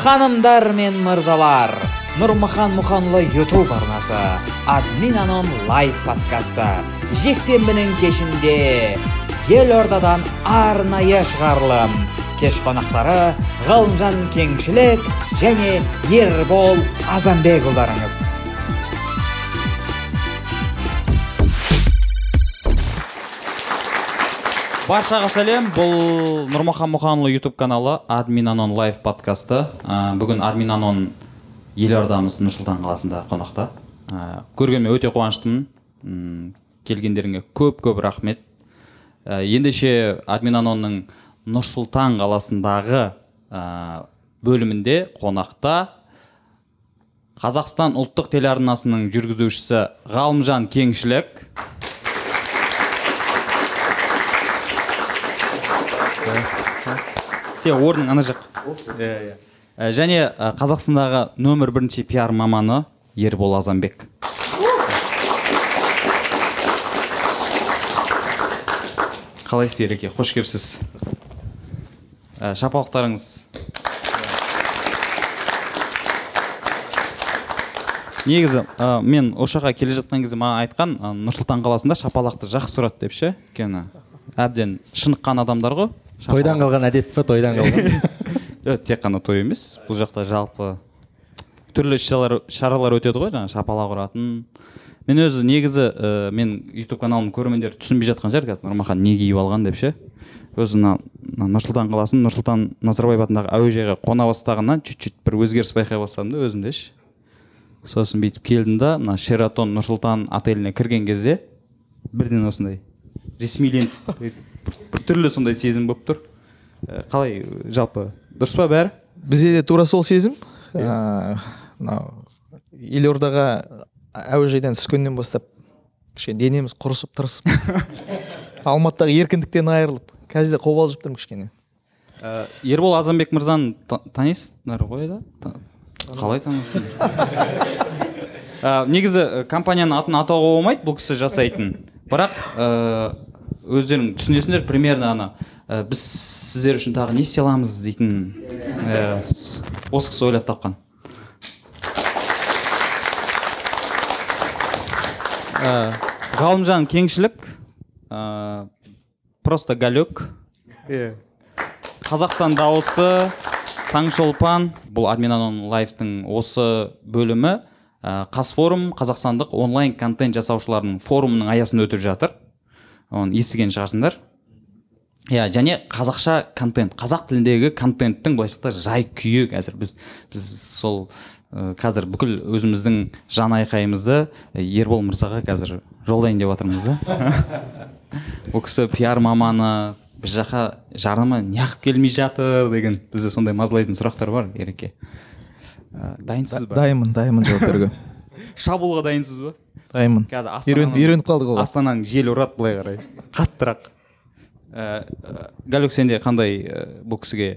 ханымдар мен мырзалар нұрмұхан мұханұлы ютуб арнасы админ анон лайв подкасты жексенбінің кешінде елордадан арнайы шығарылым кеш қонақтары ғалымжан кеңшілік және ербол азанбекұлдарыңыз баршаға сәлем. Бұл нұрмахан мұханұлы ютуб каналы админ анон лайв подкасты. Ә, бүгін админ анон елордамыз нұр сұлтан қаласында қонақта. Ә, көргеніме өте қуаныштымын. Келгендеріңе көп көп рахмет. Ә, ендеше админ анонның нұр сұлтан қаласындағы ә, бөлімінде қонақта қазақстан ұлттық телеарнасының жүргізушісі ғалымжан кеңшілік. Сен орның ана жақ. Иә иә және қазақстандағы нөмір бірінші пиар маманы ербол азанбек. Қалайсыз ереке? Қош келіпсіз. Ә, шапалақтарыңыз. Негізі ә, мен осы жаққа келе жатқан кезде маған айтқан ә, нұр сұлтан қаласында шапалақты жақсы ұрады деп ше өйткені әбден шыныққан адамдар ғой. Тойдан қалған әдет па тойдан қалған? Э, тек қана той емес. Бұл жақта жалпы түрлі іс шаралар, өтеді ғой жаңағы шапалақ ұратын. Мен өзі негізі ә, мен ютуб каналымның көрермендері түсінбей жатқан шығар қазір. Нұрмахан не киіп алған деп ше? Өзі мына мына нұр сұлтан қаласын нұрсұлтан назарбаев атындағы әуежайға қона бастағаннан чуть чуть бір өзгеріс байқай бастадым да өзімде ше. Сосын бүйтіп келдім да мына шератон нұр сұлтан отеліне кірген кезде бірден осындай ресмиленіп бір, бір түрлі сондай сезім болып тұр. Қалай жалпы дұрыс па бәрі? Бізде де тура сол сезім. Мынау елордаға әуежайдан түскеннен бастап кішкене денеміз құрысып тырысып алматыдағы еркіндіктен айырылып қазір де қобалжып тұрмын кішкене. Ә, ербол азанбек мырзаны та- танисыздар ғой да қалай танисыңдар Ә, негізі компанияның атын атауға болмайды бұл кісі жасайтын. Бірақ өздерің түсінесіңдер примерно ана ә, біз сіздер үшін тағы не істей аламыз? дейтін ә, осы кісі ойлап тапқан Ә, ғалымжан кеңшілік? Ә, просто галек? Қазақстан дауысы? Таңшолпан? Бұл админанон лайфтың осы бөлімі қазфорум қазақстандық онлайн контент жасаушылардың форумының аясында өтіп жатыр оны естіген шығарсыңдар. Иә және қазақша контент қазақ тіліндегі контенттің былайша айтқанда жай күйі қазір біз біз сол ә, қазір бүкіл өзіміздің жан айқайымызды ербол мырзаға қазір жолдайын деп жатырмыз да. Ол кісі пиар маманы біз жаққа жарнама неғып келмей жатыр деген бізде сондай мазалайтын сұрақтар бар ереке. Ә, дайынсыз ба? Дайынмын дайынмын жауап беруге шабуылға дайынсыз ба? Дайынмын. Қазір үйреніп қалдық ғой астананың жел ұрады былай қарай. Қаттырақ. Ә, галюк сенде қандай ә, бұл кісіге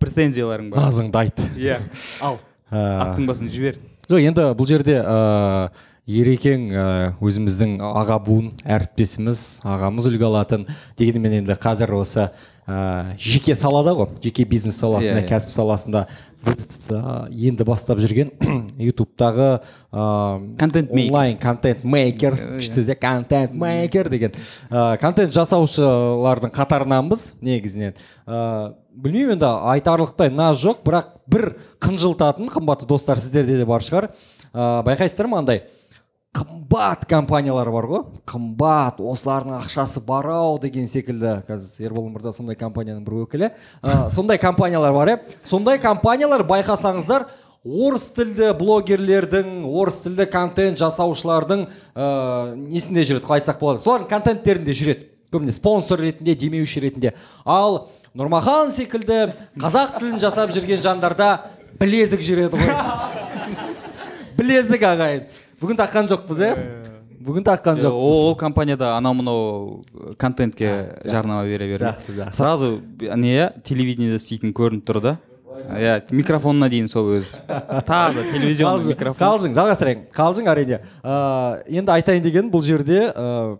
претензияларың бар? Назыңды айт. Иә. Ал Ә, аттың басын жібер. жоқ енді бұл жерде ә, ерекең ә, өзіміздің аға буын әріптесіміз ағамыз үлгі алатын. Дегенмен енді қазір осы ә, жеке салада ғой. Жеке бизнес саласында Иә, иә. кәсіп саласында біз ә, енді бастап жүрген ютубтағы Content maker. онлайн контент мейкер. Күшті сөз иә контент мейкер деген. Ә, контент жасаушылардың қатарынанбыз негізінен. Ә, білмеймін енді айтарлықтай наз жоқ бірақ бір қынжылтатын қымбатты достар сіздерде де бар шығар. Ә, байқайсыздар ма? Андай. Қымбат компаниялар бар ғой. Қымбат осылардың ақшасы бар ау деген секілді. Қазір ербол мырза сондай компанияның бір өкілі. Ә, сондай компаниялар бар иә сондай компаниялар байқасаңыздар орыс тілді блогерлердің орыс тілді контент жасаушылардың ә, несінде жүреді қалай айтсақ болады. Солардың контенттерінде жүреді. Көбіне спонсор ретінде демеуші ретінде. Ал нұрмахан секілді қазақ тілін жасап жүрген жандарда білезік жүреді ғой. Білезік ағайын. Бүгін таққан жоқпыз иә бүгін таққан Жоқ, ол, компанияда анау мынау контентке жарнама бере береді жақсы, жақсы. сразу не иә телевидениеде істейтін көрініп тұр да? Иә микрофонына дейін сол өзі таза телевизионный микрофон. қалжың жалғастырайын қалжың әрине. Ә, енді айтайын деген бұл жерде ә,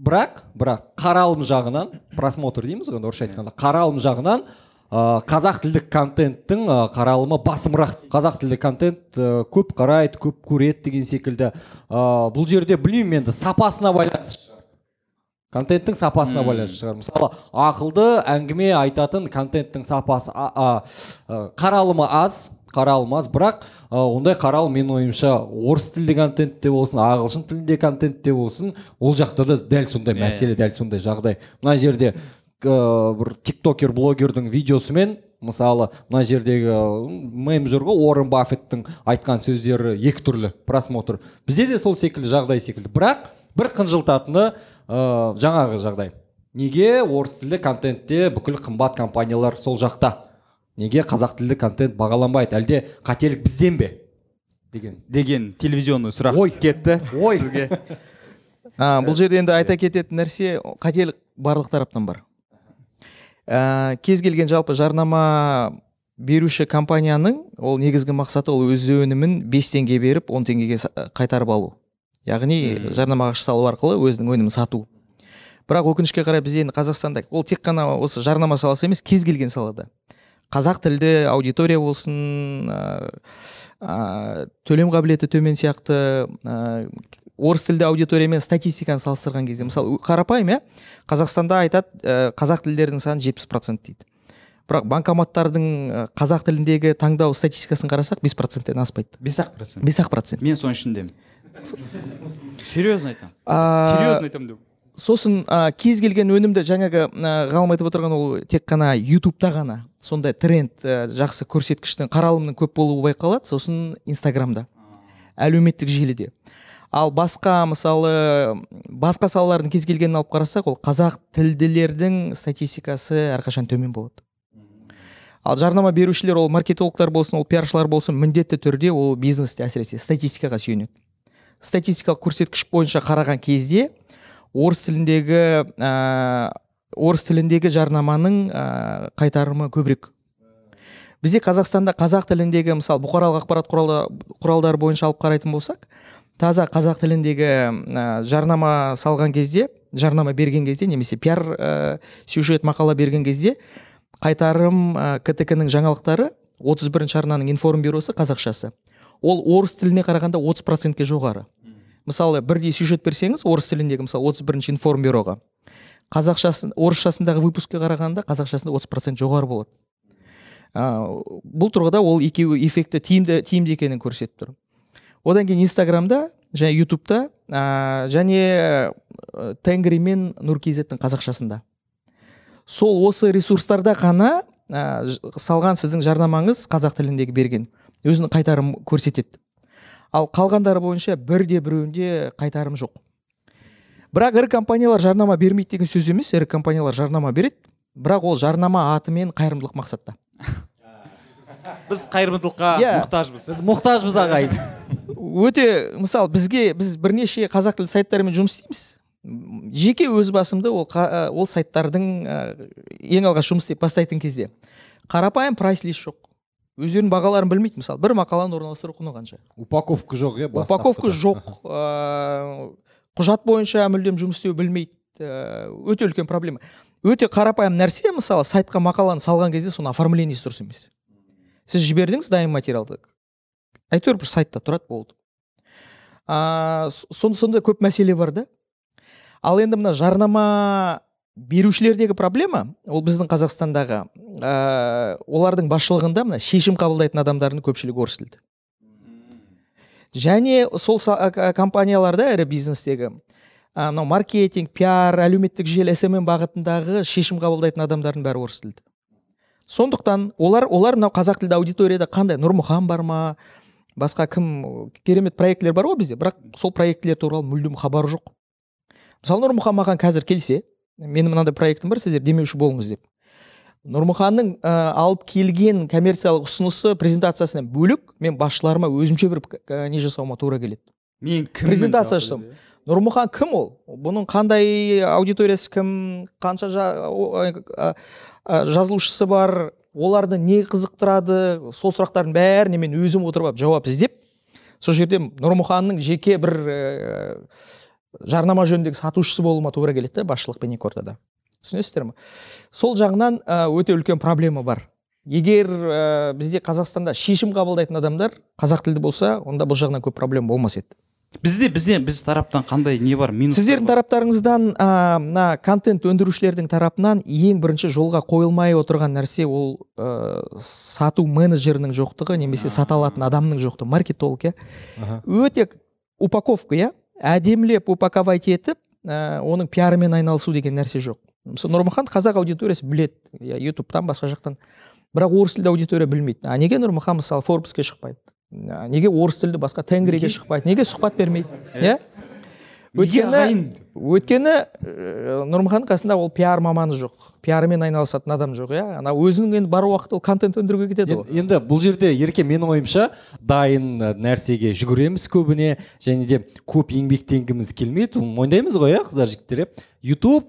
бірақ бірақ қаралым жағынан просмотр дейміз ғой орысша айтқанда. Қаралым жағынан қазақ тілдік контенттің ә, қаралымы басымырақ. Қазақ тілді контент ә, көп қарайды көп көреді деген секілді. Ә, бұл жерде білмеймін енді сапасына байланысты шығар. Контенттің сапасына байланысты шығар. Мысалы ақылды әңгіме айтатын контенттің сапасы а, а, қаралымы аз қаралым аз. Бірақ ә, ондай қаралым менің ойымша орыс тілді контентте болсын ағылшын тілінде контентте болсын ол жақта да дәл сондай Иә, мәселе дәл сондай жағдай. Мына жерде ә, бір тиктокер блогердің видеосымен мысалы мына жердегі мем жүр ғой уоррен баффеттің айтқан сөздері екі түрлі просмотр. Бізде де сол секілді жағдай секілді. Бірақ бір қынжылтатыны ә, жаңағы жағдай. Неге орыс тілді контентте бүкіл қымбат компаниялар сол жақта? Неге қазақ тілді контент бағаланбайды әлде қателік бізден бе? Деген. Деген телевизионный сұрақ Ой. кетті ой. сізге. А, бұл жерде енді айта кететін нәрсе қателік барлық тараптан бар. Ә, кез келген жалпы жарнама беруші компанияның ол негізгі мақсаты ол өз өнімін 5 теңге беріп 10 теңгеге са- қайтарып алу. Яғни жарнама ақша салу арқылы өзінің өнімін сату. Бірақ өкінішке қарай бізде енді қазақстанда ол тек қана осы жарнама саласы емес кез келген салада. Қазақ тілді аудитория болсын ә, төлем қабілеті төмен сияқты ә, орыс тілді аудиториямен статистиканы салыстырған кезде мысалы қарапайым иә қазақстанда айтады ә, қазақ тілдердің саны жетпіс процент дейді. Бірақ банкоматтардың қазақ тіліндегі таңдау статистикасын қарасақ бес проценттен аспайды. Бес ақ процент. Бес ақ процент. Мен соның ішіндемін серьезно айтамын серьезно айтамын деп. Сосын ә, кез келген өнімді жаңағы ә, ғалым айтып отырған ол тек қана ютубта ғана сондай тренд ә, жақсы көрсеткіштің қаралымның көп болуы байқалады сосын инстаграмда әлеуметтік желіде. Ал басқа мысалы басқа салалардың кез келгенін алып қарасақ ол қазақ тілділердің статистикасы әрқашан төмен болады. Ал жарнама берушілер ол маркетологтар болсын ол пиаршылар болсын міндетті түрде ол бизнесте әсіресе статистикаға сүйенеді. Статистикалық көрсеткіш бойынша қараған кезде орыс тіліндегі ә, орыс тіліндегі жарнаманың ә, қайтарымы көбірек. Бізде қазақстанда қазақ тіліндегі мысалы бұқаралық ақпарат құралдары, құралдары бойынша алып қарайтын болсақ таза қазақ тіліндегі ә, жарнама салған кезде жарнама берген кезде немесе пиар ә, сюжет мақала берген кезде қайтарым ә, ктк ның жаңалықтары 31 бірінші арнаның информбюросы қазақшасы. Ол орыс тіліне қарағанда 30 процентке жоғары. Мысалы бірдей сюжет берсеңіз орыс тіліндегі мысалы 31 бірінші информбюроға қазақшасын орысшасындағы выпускке қарағанда қазақшасында 30 процент жоғары болады. Ә, бұл тұрғыда ол екеуі эффекті тиімді тиімді екенін көрсетіп тұр. Одан кейін инстаграмда және ютубта ә, және ә, тенгри мен нуркизеттің қазақшасында. Сол осы ресурстарда ғана ә, салған сіздің жарнамаңыз қазақ тіліндегі берген. Өзінің қайтарым көрсетеді. Ал қалғандары бойынша бірде біреуінде қайтарым жоқ. Бірақ ірі компаниялар жарнама бермейді деген сөз емес ірі компаниялар жарнама береді. Бірақ ол жарнама атымен қайырымдылық мақсатта. Біз қайырымдылыққа Иә. мұқтажбыз. Біз мұқтажбыз ағайын өте мысалы бізге біз бірнеше қазақ тілді сайттармен жұмыс істейміз. Жеке өз басымды ол, қа- ол сайттардың ә, ең алғаш жұмыс істеп бастайтын кезде. Қарапайым прайс лист жоқ. Өздерінің бағаларын білмейді. Мысалы бір мақаланы орналастыру құны қанша? Упаковка жоқ иә упаковка жоқ. Ә, құжат бойынша мүлдем жұмыс істеу білмейді. Ә, өте үлкен проблема. Өте қарапайым нәрсе мысалы сайтқа мақаланы салған кезде соның оформлениесі дұрыс емес. Сіз жібердіңіз дайын материалды. Әйтеуір бір сайтта тұрады болды. Сон- сондай көп мәселе бар да. Ал енді мына жарнама берушілердегі проблема ол біздің қазақстандағы ә, олардың басшылығында мына шешім қабылдайтын адамдардың көпшілігі орыс тілді. Және сол компанияларда ірі бизнестегі мынау маркетинг пиар әлеуметтік желі смм бағытындағы шешім қабылдайтын адамдардың бәрі орыс тілді. Сондықтан олар олар мынау қазақ тілді аудиторияда қандай нұрмұхан бар ма? Басқа кім керемет проектілер бар ғой бізде бірақ сол проектілер туралы мүлдем хабары жоқ. Мысалы нұрмұхан маған қазір келсе менің мынандай проектім бар сіздер демеуші болыңыз деп. Нұрмұханның ә, алып келген коммерциялық ұсынысы презентациясынан бөлек мен басшыларыма өзімше бір ә, не жасауыма тура келеді. Мен кіммін презентация деп, нұрмұхан кім ол? Бұның қандай аудиториясы кім? Қанша жа- а- жазылушысы бар? Оларды не қызықтырады? Сол сұрақтардың бәріне мен өзім отырып алып жауап іздеп сол жерде нұрмұханның жеке бір ә, жарнама жөніндегі сатушысы болуыма тура келеді да басшылықпен екі ортада. Түсінесіздер ма сол жағынан ә, өте үлкен проблема бар. Егер ә, бізде қазақстанда шешім қабылдайтын адамдар қазақ тілді болса онда бұл жағынан көп проблема болмас еді. Бізде бізде біз тараптан қандай не бар минус сіздердің тараптарыңыздан ә, мына контент өндірушілердің тарапынан ең бірінші жолға қойылмай отырған нәрсе ол ә, сату менеджерінің жоқтығы немесе сата алатын адамның жоқтығы маркетолог иә? Өте упаковка иә? Әдемілеп упаковать етіп ә, оның пиарымен айналысу деген нәрсе жоқ. Мысалы нұрмұхан қазақ аудиториясы біледі. Иә ютубтан басқа жақтан. Бірақ орыс тілді аудитория білмейді. А неге нұрмұхан мысалы форбске шықпайды? Неге орыс тілді басқа тенгриге шықпайды? Неге сұхбат бермейді? Иә өйткені өйткені ә, нұрмұханның қасында ол пиар маманы жоқ. Пиармен айналысатын адам жоқ иә? Ана өзінің енді бар уақыты ол контент өндіруге кетеді ғой. Ен- енді бұл жерде ерке менің ойымша дайын ә, нәрсеге жүгіреміз көбіне және де көп еңбектенгіміз келмейді. Оны мойындаймыз ғой иә қыздар жігіттер иә? Ютуб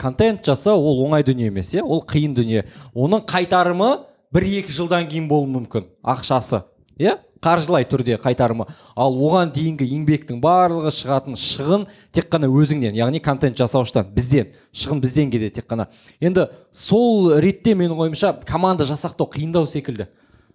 контент жасау ол оңай дүние емес иә? Ол қиын дүние. Оның қайтарымы бір екі жылдан кейін болуы мүмкін ақшасы иә? Қаржылай түрде қайтарымы. Ал оған дейінгі еңбектің барлығы шығатын шығын тек қана өзіңнен яғни контент жасаушыдан бізден шығын бізден кетеді тек қана. Енді сол ретте менің ойымша команда жасақтау қиындау секілді.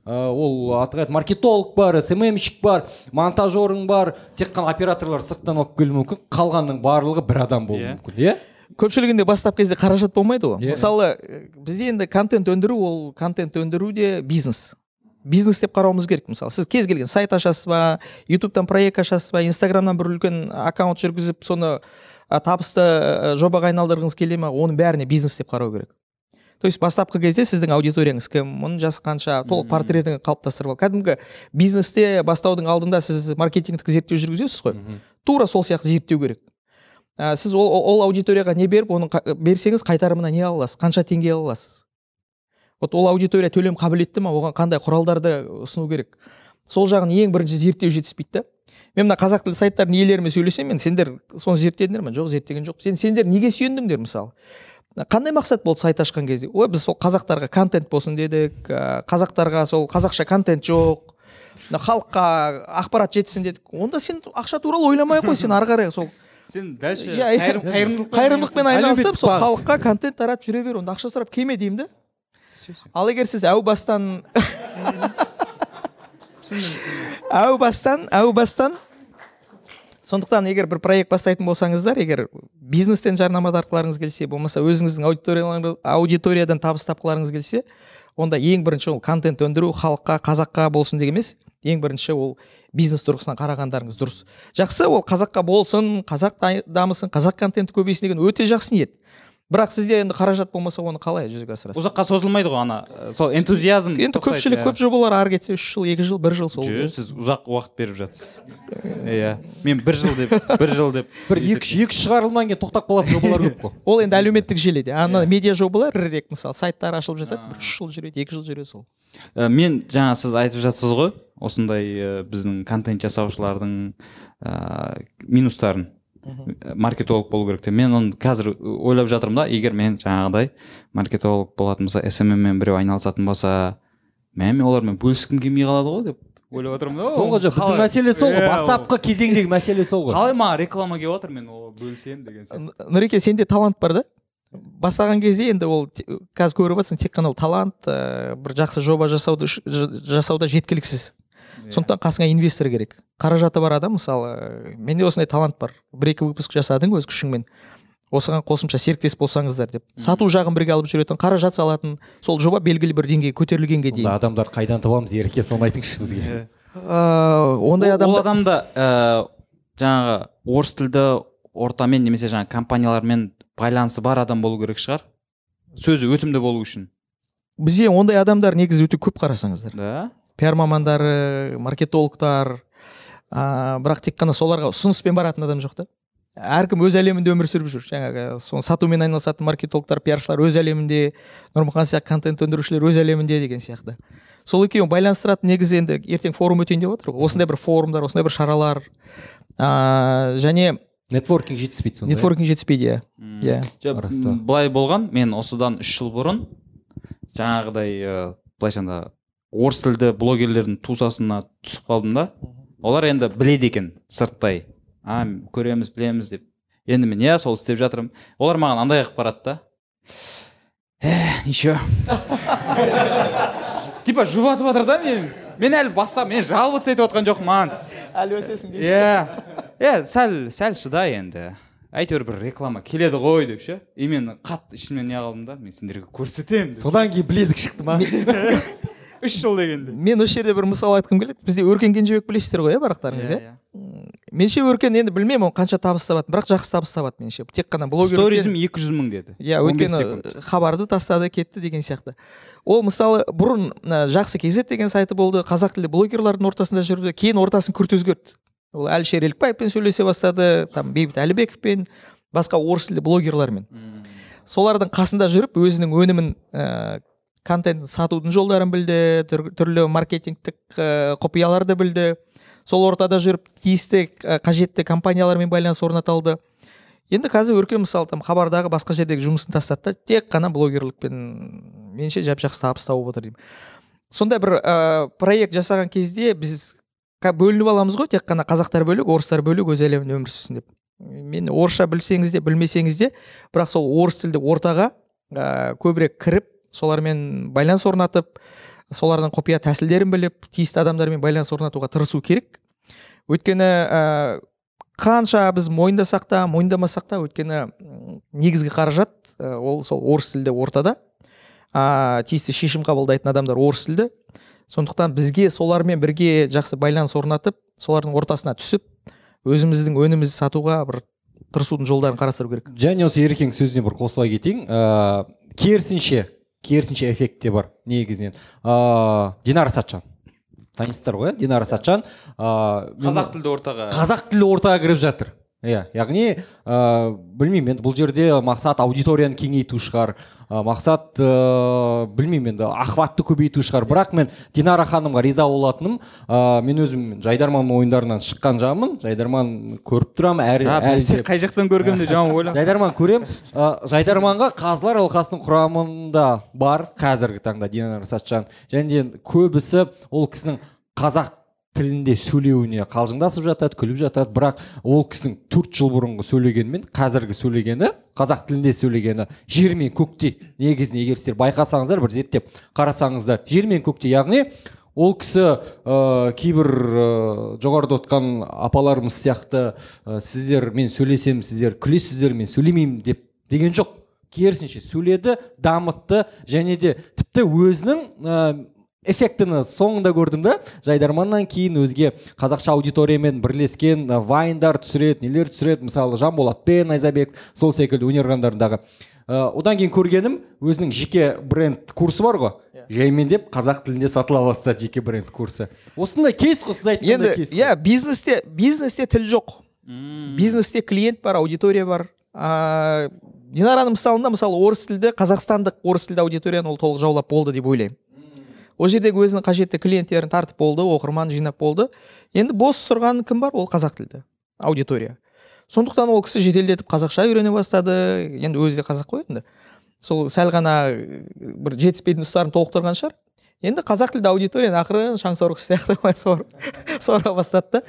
Ә, ол аты маркетолог бар сммщик бар монтажерың бар тек қана операторлар сырттан алып келуі мүмкін қалғанның барлығы бір адам болуы Иә. мүмкін иә? Көпшілігінде бастапқы кезде қаражат болмайды ғой. Иә. мысалы ә, бізде енді контент өндіру ол контент өндіру де бизнес. Бизнес деп қарауымыз керек. Мысалы сіз кез келген сайт ашасыз ба ютубтан проект ашасыз ба инстаграмнан бір үлкен аккаунт жүргізіп соны ә, табысты ә, жобаға айналдырғыңыз келе ма оның бәріне бизнес деп қарау керек. То есть бастапқы кезде сіздің аудиторияңыз кім оның жасы қанша толық портретін қалыптастырып ал. Кәдімгі бизнесте бастаудың алдында сіз маркетингтік зерттеу жүргізесіз ғой. Тура сол сияқты зерттеу керек. Ә, сіз ол, ол аудиторияға не беріп оның берсеңіз қайтарымына не ала аласыз қанша теңге ала аласыз? Вот ол аудитория төлем қабілетті ма? Оған қандай құралдарды ұсыну керек? Сол жағын ең бірінші зерттеу жетіспейді да. Мен мына қазақ тілді сайттардың иелерімен сөйлесемін мен сендер соны зерттедіңдер ме? Жоқ зерттеген жоқ сен сендер неге сүйендіңдер мысалы? Қандай мақсат болды сайт ашқан кезде? Ой біз сол қазақтарға контент болсын дедік қазақтарға сол қазақша контент жоқ мына халыққа ақпарат жетсін дедік. Онда сен ақша туралы ойламай ақ қой сен ары қарай сол. Сен дальше иә иә. қайырымдылықпен айналысып сол халыққа контент таратып жүре бер онда ақша сұрап келме деймін да. Ал егер сіз әу бастан әу бастан әу бастан сондықтан егер бір проект бастайтын болсаңыздар егер бизнестен жарнама тартқыларыңыз келсе болмаса өзіңіздің аудиториялар- аудиториядан табыс тапқыларыңыз келсе онда ең бірінші ол контент өндіру халыққа қазаққа болсын деген емес ең бірінші ол бизнес тұрғысынан қарағандарыңыз дұрыс. Жақсы ол қазаққа болсын қазақ дамысын қазақ контенті көбейсін деген өте жақсы ниет. Бірақ сізде енді қаражат болмаса оны қалай жүзеге асырасыз? Ұзаққа созылмайды ғой ана ә, сол энтузиазм енді көпшілік иә. көп жобалар ары кетсе үш жыл екі жыл бір жыл сол Жоқ, сіз ұзақ уақыт беріп жатсыз иә. Мен бір жыл деп бір жыл деп бір екі екі шығарылман кейін тоқтап қалатын жобалар көп қой. Ол енді әлеуметтік желіде ана медиа жобалар ірірек мысалы сайттар ашылып жатады бір үш жыл жүреді екі жыл жүреді сол. Ә, мен жаңа сіз айтып жатсыз ғой осындай ә, біздің контент жасаушылардың ә, минустарын. Маркетолог болу керек деп мен оны қазір ойлап жатырмын да егер мен жаңағыдай маркетолог болатын болса SMM мен біреу айналысатын болса мә мен олармен бөліскім келмей қалады ғой деп ойлап отырмын да сол ғой жоқ біздің мәселе сол ғой. Бастапқы кезеңдегі мәселе сол ғой. Қалай маған реклама келіп жатыр мен ол бөлісемін деген сияқты. Нұреке сенде талант бар да? Бастаған кезде енді ол қазір көріп жатрсың тек қана ол талант ә, бір жақсы жоба жасауды жасауда жеткіліксіз. Сондықтан қасыңа инвестор керек. Қаражаты бар адам мысалы менде осындай талант бар. Бір екі выпуск жасадың өз күшіңмен. Осыған қосымша серіктес болсаңыздар деп. Сату жағын бірге алып жүретін қаражат салатын сол жоба белгілі бір деңгейге көтерілгенге дейін. адамдар қайдан табамыз ереке соны айтыңызшы бізге. Ә, ондай ол, ол адамда ә, жаңағы орыс тілді ортамен немесе жаңағы компаниялармен байланысы бар адам болу керек шығар. Сөзі өтімді болу үшін. Бізде ондай адамдар негізі өте көп қарасаңыздар. Да? Пиар мамандары маркетологтар ә, бірақ тек қана соларға ұсыныспен баратын адам жоқ та. Әркім өз әлемінде өмір сүріп жүр. Жаңағы соны сатумен айналысатын маркетологтар пиаршылар өз әлемінде нұрмұхан сияқты контент өндірушілер өз әлемінде деген сияқты. Сол екеуін байланыстыратын негізі енді ертең форум өтейін деп отыр ғой. Осындай бір форумдар осындай бір шаралар ә, және нетворкинг жетіспейді сонда иә? нетворкинг жетіспейді иә. Иә. Былай болған мен осыдан үш жыл бұрын жаңағыдай ә, былайша айтқанда орыс тілді блогерлердің тусасына түсіп қалдым да. Олар енді біледі екен сырттай. А көреміз білеміз деп. Енді мен иә сол істеп жатырмын. Олар маған андай қылып қарады да. Ә ничего. Типа жұбатып жатыр да мен. Мен әлі баста мен жаловаться етіп жатқан жоқпын маған. Әлі өсесің иә. Иә сәл сәл шыда енді. Әйтеуір бір реклама келеді ғой деп ше. И мен қатты ішімнен не қылдым да. Мен сендерге көрсетемін содан кейін білезік шықты ма үш жыл дегенде. Мен осы жерде бір мысал айтқым келеді. Бізде өркен кенжебек білесіздер ғой иә барақтарыңыз иә меніңше өркен енді білмеймін ол қанша табыс табады бірақ жақсы табыс табады меніңше. Тек қана блогер сторизм екі жүз мың деді. Иә 15 өйткені хабарды тастады кетті деген сияқты. Ол мысалы бұрын жақсы kz деген сайты болды қазақ тілді блогерлардың ортасында жүрді кейін ортасын күрт өзгертті ол әлішер елікбаевпен сөйлесе бастады там бейбіт әлібековпен басқа орыс тілді блогерлармен. Солардың қасында жүріп өзінің өнімін ә, контентін сатудың жолдарын білді түр- түрлі маркетингтік ә, құпияларды білді. Сол ортада жүріп тиісті ә, қажетті компаниялармен байланыс орната алды енді қазір өркен мысалы там хабардағы басқа жердегі жұмысын тастады да тек қана блогерлікпен меніңше жап жақсы табыс тауып отыр деймін. Сондай бір ә, проект жасаған кезде біз бөлініп аламыз ғой тек қана қазақтар бөлек орыстар бөлек өз әлемінде өмір сүрсін деп. Мен орысша білсеңіз де білмесеңіз де бірақ сол орыс тілді ортаға ә, көбірек кіріп солармен байланыс орнатып солардың құпия тәсілдерін біліп тиісті адамдармен байланыс орнатуға тырысу керек. Өйткені ә, қанша біз мойындасақ та мойындамасақ та өйткені негізгі қаражат ә, ол сол орыс тілді ортада. Ә, тиісті шешім қабылдайтын адамдар орыс тілді. Сондықтан бізге солармен бірге жақсы байланыс орнатып солардың ортасына түсіп өзіміздің өнімізді сатуға бір тырысудың жолдарын қарастыру керек. Және осы ерекеңнің сөзіне бір қосыла кетейін. Ыыы керісінше керісінше эффект те бар негізінен. Ыыы динара сатжан. Танисыздар ғой иә динара сатжан. Ыыы қазақ тілді ортаға. Қазақ тілді ортаға кіріп жатыр. Иә яғни ыыы білмеймін енді бұл жерде мақсат аудиторияны кеңейту шығар. Ы мақсат ыыы білмеймін енді охватты көбейту шығар. Бірақ мен динара ханымға риза болатыным ыыы мен өзім жайдарман ойындарынан шыққан жағымын жайдарман көріп тұрамын әр де- қай жақтан көргенмін деп жаман ойлап. Жайдарман көрем. Ы жайдарманға қазылар алқасының құрамында бар қазіргі таңда динара сатжан және де көбісі ол кісінің қазақ тілінде сөйлеуіне қалжыңдасып жатады күліп жатады. Бірақ ол кісінің төрт жыл бұрынғы сөйлегенімен қазіргі сөйлегені қазақ тілінде сөйлегені жер мен көктей негізінен егер сіздер байқасаңыздар бір зерттеп қарасаңыздар. Жер мен көктей яғни ол кісі ә, кейбір ә, жоғарыда отқан апаларымыз сияқты ә, сіздер мен сөйлесем сіздер күлесіздер мен сөйлемеймін деп деген жоқ. Керісінше сөйледі дамытты және де тіпті өзінің ә, эффектіні соңында көрдім да жайдарманнан кейін өзге қазақша аудиториямен бірлескен вайндар түсіреді нелер түсіреді. Мысалы жанболатпен найзабек сол секілді өнер қирандарындағы Ә, одан кейін көргенім өзінің жеке бренд курсы бар ғой. Жаймен деп қазақ тілінде сатыла бастады жеке бренд курсы. Осындай кейс қой сіз айтқандай енді кейс иә бизнесте бизнесте тіл жоқ. Бизнесте клиент бар аудитория бар. А, динараның мысалында мысалы орыс тілді қазақстандық орыс тілді аудиторияны ол толық жаулап болды деп ойлаймын. Ол жердегі өзінің қажетті клиенттерін тартып болды оқырман жинап болды. Енді бос тұрған кім бар? Ол қазақ тілді аудитория. Сондықтан ол кісі жеделдетіп қазақша үйрене бастады. Енді өзі де қазақ қой енді. Сол сәл ғана бір жетіспейтін тұстарын толықтырған шығар. Енді қазақ тілді аудиторияны ақырын шаңсорғыш сияқты былай сор- сора бастады да.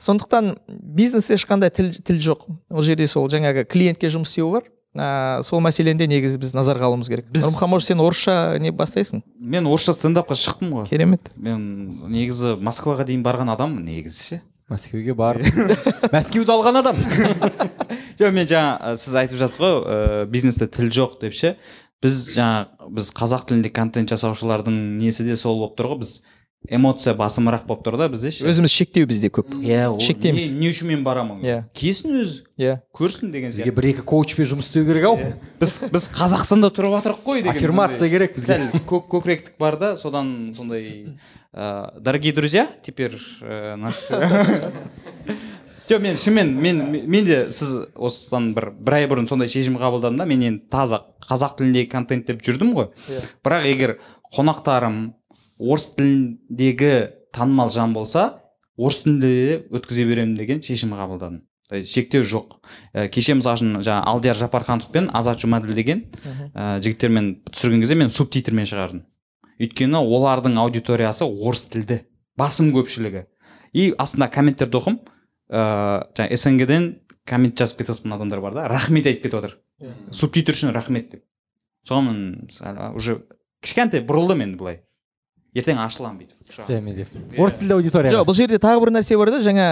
Сондықтан бизнесте ешқандай тіл, тіл жоқ. Ол жерде сол жаңағы клиентке жұмыс істеу бар. Ә, сол мәселені де негізі біз назарға алуымыз керек. Біз- нұрмұхан может сен орысша не бастайсың? Мен орысша стендапқа шықтым ғой. Керемет. Мен негізі москваға дейін барған адаммын негізі. Ше мәскеуге барып мәскеуді алған адам. Жоқ мен жаңа сіз айтып жатсыз ғой ә, бизнесте тіл жоқ деп ше. Біз жаңа біз қазақ тілінде контент жасаушылардың несі де сол болып тұр ғой. Біз эмоция басымырақ болып тұр да бізде ше? Өзіміз шектеу бізде көп. Иә ол шектейміз. не, не үшін мен барамын? Иә. келсін өзі. Иә. Көрсін деген бізге сияқты. бір екі коучпен жұмыс істеу керек ау. Біз біз қазақстанда тұрып жатырық қой деген Аффирмация керек бізге. сәл көк көкіректік бар да содан сондай ә, дорогие друзья теперь ә, наш жоқ мен шынымен мен мен де сіз осыдан бір бір ай бұрын сондай шешім қабылдадым да мен енді таза қазақ тіліндегі контент деп жүрдім ғой. Бірақ егер қонақтарым орыс тіліндегі танымал жан болса орыс тілінде де өткізе беремін деген шешім қабылдадым. Шектеу жоқ. Ә, кеше мысалы үшін жаңағы алдияр жапарханов пен азат жұмаділ деген ә, жігіттермен түсірген кезде мен субтитрмен шығардым. Өйткені олардың аудиториясы орыс тілді басым көпшілігі. И астында комменттерді оқым. Ыыы жаңағы снг ден коммент жазып кетіп жатқан адамдар бар да рахмет айтып кетіп жатыр субтитр үшін рахмет деп. Соған мысалы уже кішкентай бұрылдым енді былай. Ертең ашыламын бүйтіп және деп орыс тілді аудитория жоқ бұл жерде тағы бір нәрсе бар да жаңа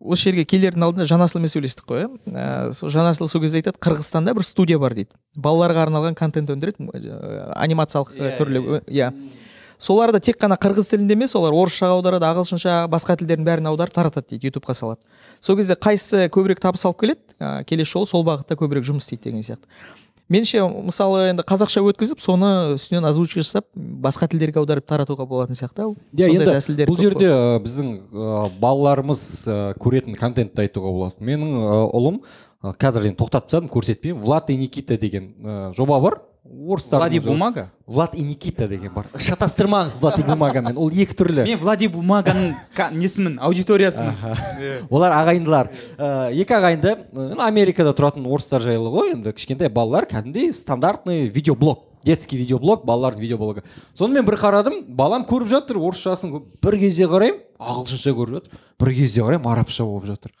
осы жерге келердің алдында жанасылмен сөйлестік қой иә Ә, сол жанасыл сол кезде айтады қырғызстанда бір студия бар дейді. Балаларға арналған контент өндіреді анимациялық ы, түрлі иә солар да тек қана қырғыз тілінде емес олар орысшаға аударады ағылшынша басқа тілдердің бәрін аударып таратады дейді ютубқа салады. Сол кезде қайсысы көбірек табыс алып келеді? Ә, келесі жолы сол бағытта көбірек жұмыс істейді деген сияқты. Меніңше мысалы енді қазақша өткізіп соны үстінен озвучка жасап басқа тілдерге аударып таратуға болатын сияқты. Ау иә сондай енді бұл жерде ә, біздің ә, балаларымыз ә, көретін контентті айтуға болады менің ұлым қазір енді тоқтатып тастадым көрсетпеймін. Влад и никита деген жоба бар. Орыстардың влади бумага? Влад и никита деген бар. Шатастырмаңыз влад и бумагамен. Ол екі түрлі. Мен влади бумаганың несімін? Аудиториясымын. Олар ағайындылар. Ә, екі ағайынды америкада тұратын орыстар жайлы ғой енді. Кішкентай балалар кәдімгідей стандартный видеоблог детский видеоблог балалардың видеоблогы соны мен бір қарадым балам көріп жатыр орысшасын бір кезде қараймын ағылшынша көріп жатыр. Бір кезде қараймын арабша болып жатыр.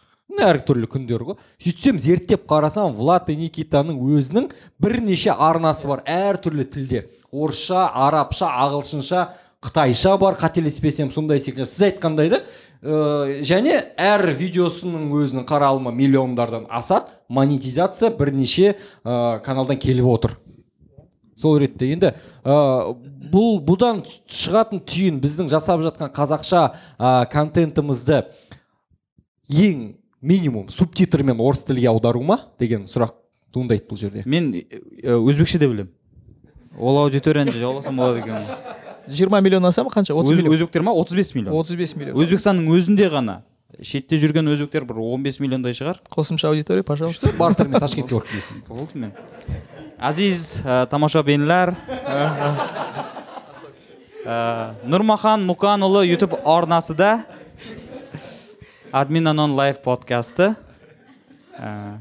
Әртүрлі күндер ғой. Сөйтсем зерттеп қарасам влад и никитаның өзінің бірнеше арнасы бар. Әртүрлі тілде. Орысша арабша ағылшынша қытайша бар қателеспесем сондай секілді. Сіз айтқандай да ә, және әр видеосының өзінің қаралымы миллиондардан асады. Монетизация бірнеше ә, каналдан келіп отыр. Сол ретте енді ә, бұл бұдан шығатын түйін біздің жасап жатқан қазақша ә, контентімізді ең минимум субтитрмен орыс тілге аудару ма деген сұрақ туындайды бұл жерде. Мен э, өзбекше де білемін. Ол аудиторияны жауласам болады екен. Жиырма миллион аса ма қанша? отыз миллион. өзбектер ма? 35 миллион. отыз бес миллион. Өзбекстанның өзінде ғана шетте жүрген өзбектер бір 15 миллиондай шығар. Қосымша аудитория пожалуйста. Бартермен ташкентке барып келесің болды мен азиз тамаша бейнелер. Ә, нұрмахан мұқанұлы ютуб арнасында админ анон лайв подкасты ә,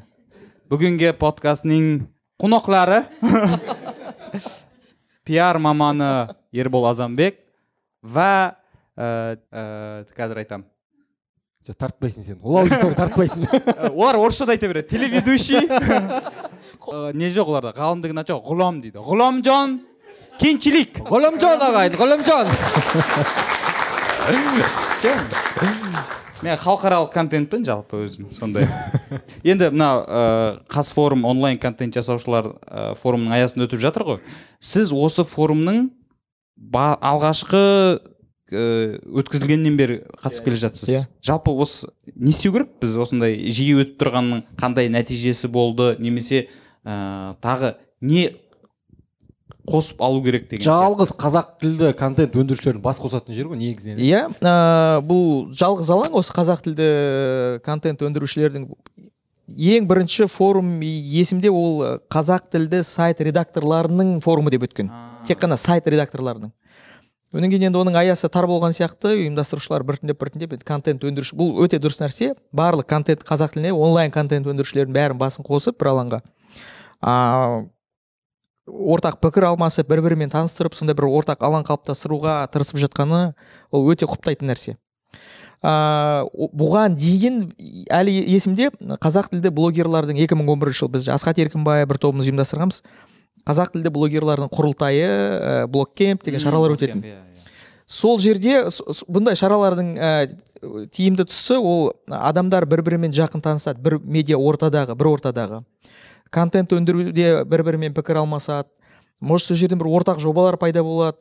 бүгінгі подкастның қонақтары пиар маманы ербол ә, ә, қазір айтамын тартпайсың сен ол аудитория тартпайсың олар орысша да айта береді телеведущий не жоқ оларда ғалым деген ат жоқ ғұлам дейді ғұламжан кенчилик ғұлымжан ағайын ғұлымжан мен халықаралық контентпін жалпы өзім сондай. Енді мына ә, қазфорум онлайн контент жасаушылар ә, форумның аясында өтіп жатыр ғой. Сіз осы форумның алғашқы ә, өткізілгеннен бері қатысып келе жатсыз. Иә. жалпы осы не істеу керек? Біз осындай жиі өтіп тұрғанның қандай нәтижесі болды? Немесе ә, тағы не қосып алу керек деген сияқты. жалғыз қазақ тілді контент өндірушілердің бас қосатын жері ғой негізінен иә? Ә, бұл жалғыз алаң осы қазақ тілді контент өндірушілердің ең бірінші форум есімде ол ә, қазақ тілді сайт редакторларының форумы деп өткен. Тек қана сайт редакторларының. Одан кейін енді оның аясы тар болған сияқты ұйымдастырушылар біртіндеп біртіндеп енді контент өндіруші бұл өте дұрыс нәрсе. Барлық контент қазақ тіліне онлайн контент өндірушілердің бәрін басын қосып бір алаңға. Ортақ пікір алмасып бір бірімен таныстырып сондай бір ортақ алаң қалыптастыруға тырысып жатқаны ол өте құптайтын нәрсе. О- бұған дейін әлі есімде қазақ тілді блогерлардың 2011 жыл біз асхат еркінбай бір тобымыз ұйымдастырғанбыз. Қазақ тілді блогерлардың құрылтайы ә, блогкемп деген шаралар өтетін. Иә, иә. сол жерде бұндай шаралардың ә, тиімді тұсы ол адамдар бір бірімен жақын танысады. Бір медиа ортадағы бір ортадағы. Контент өндіруде бір бірімен пікір алмасады. Может сол жерден бір ортақ жобалар пайда болады.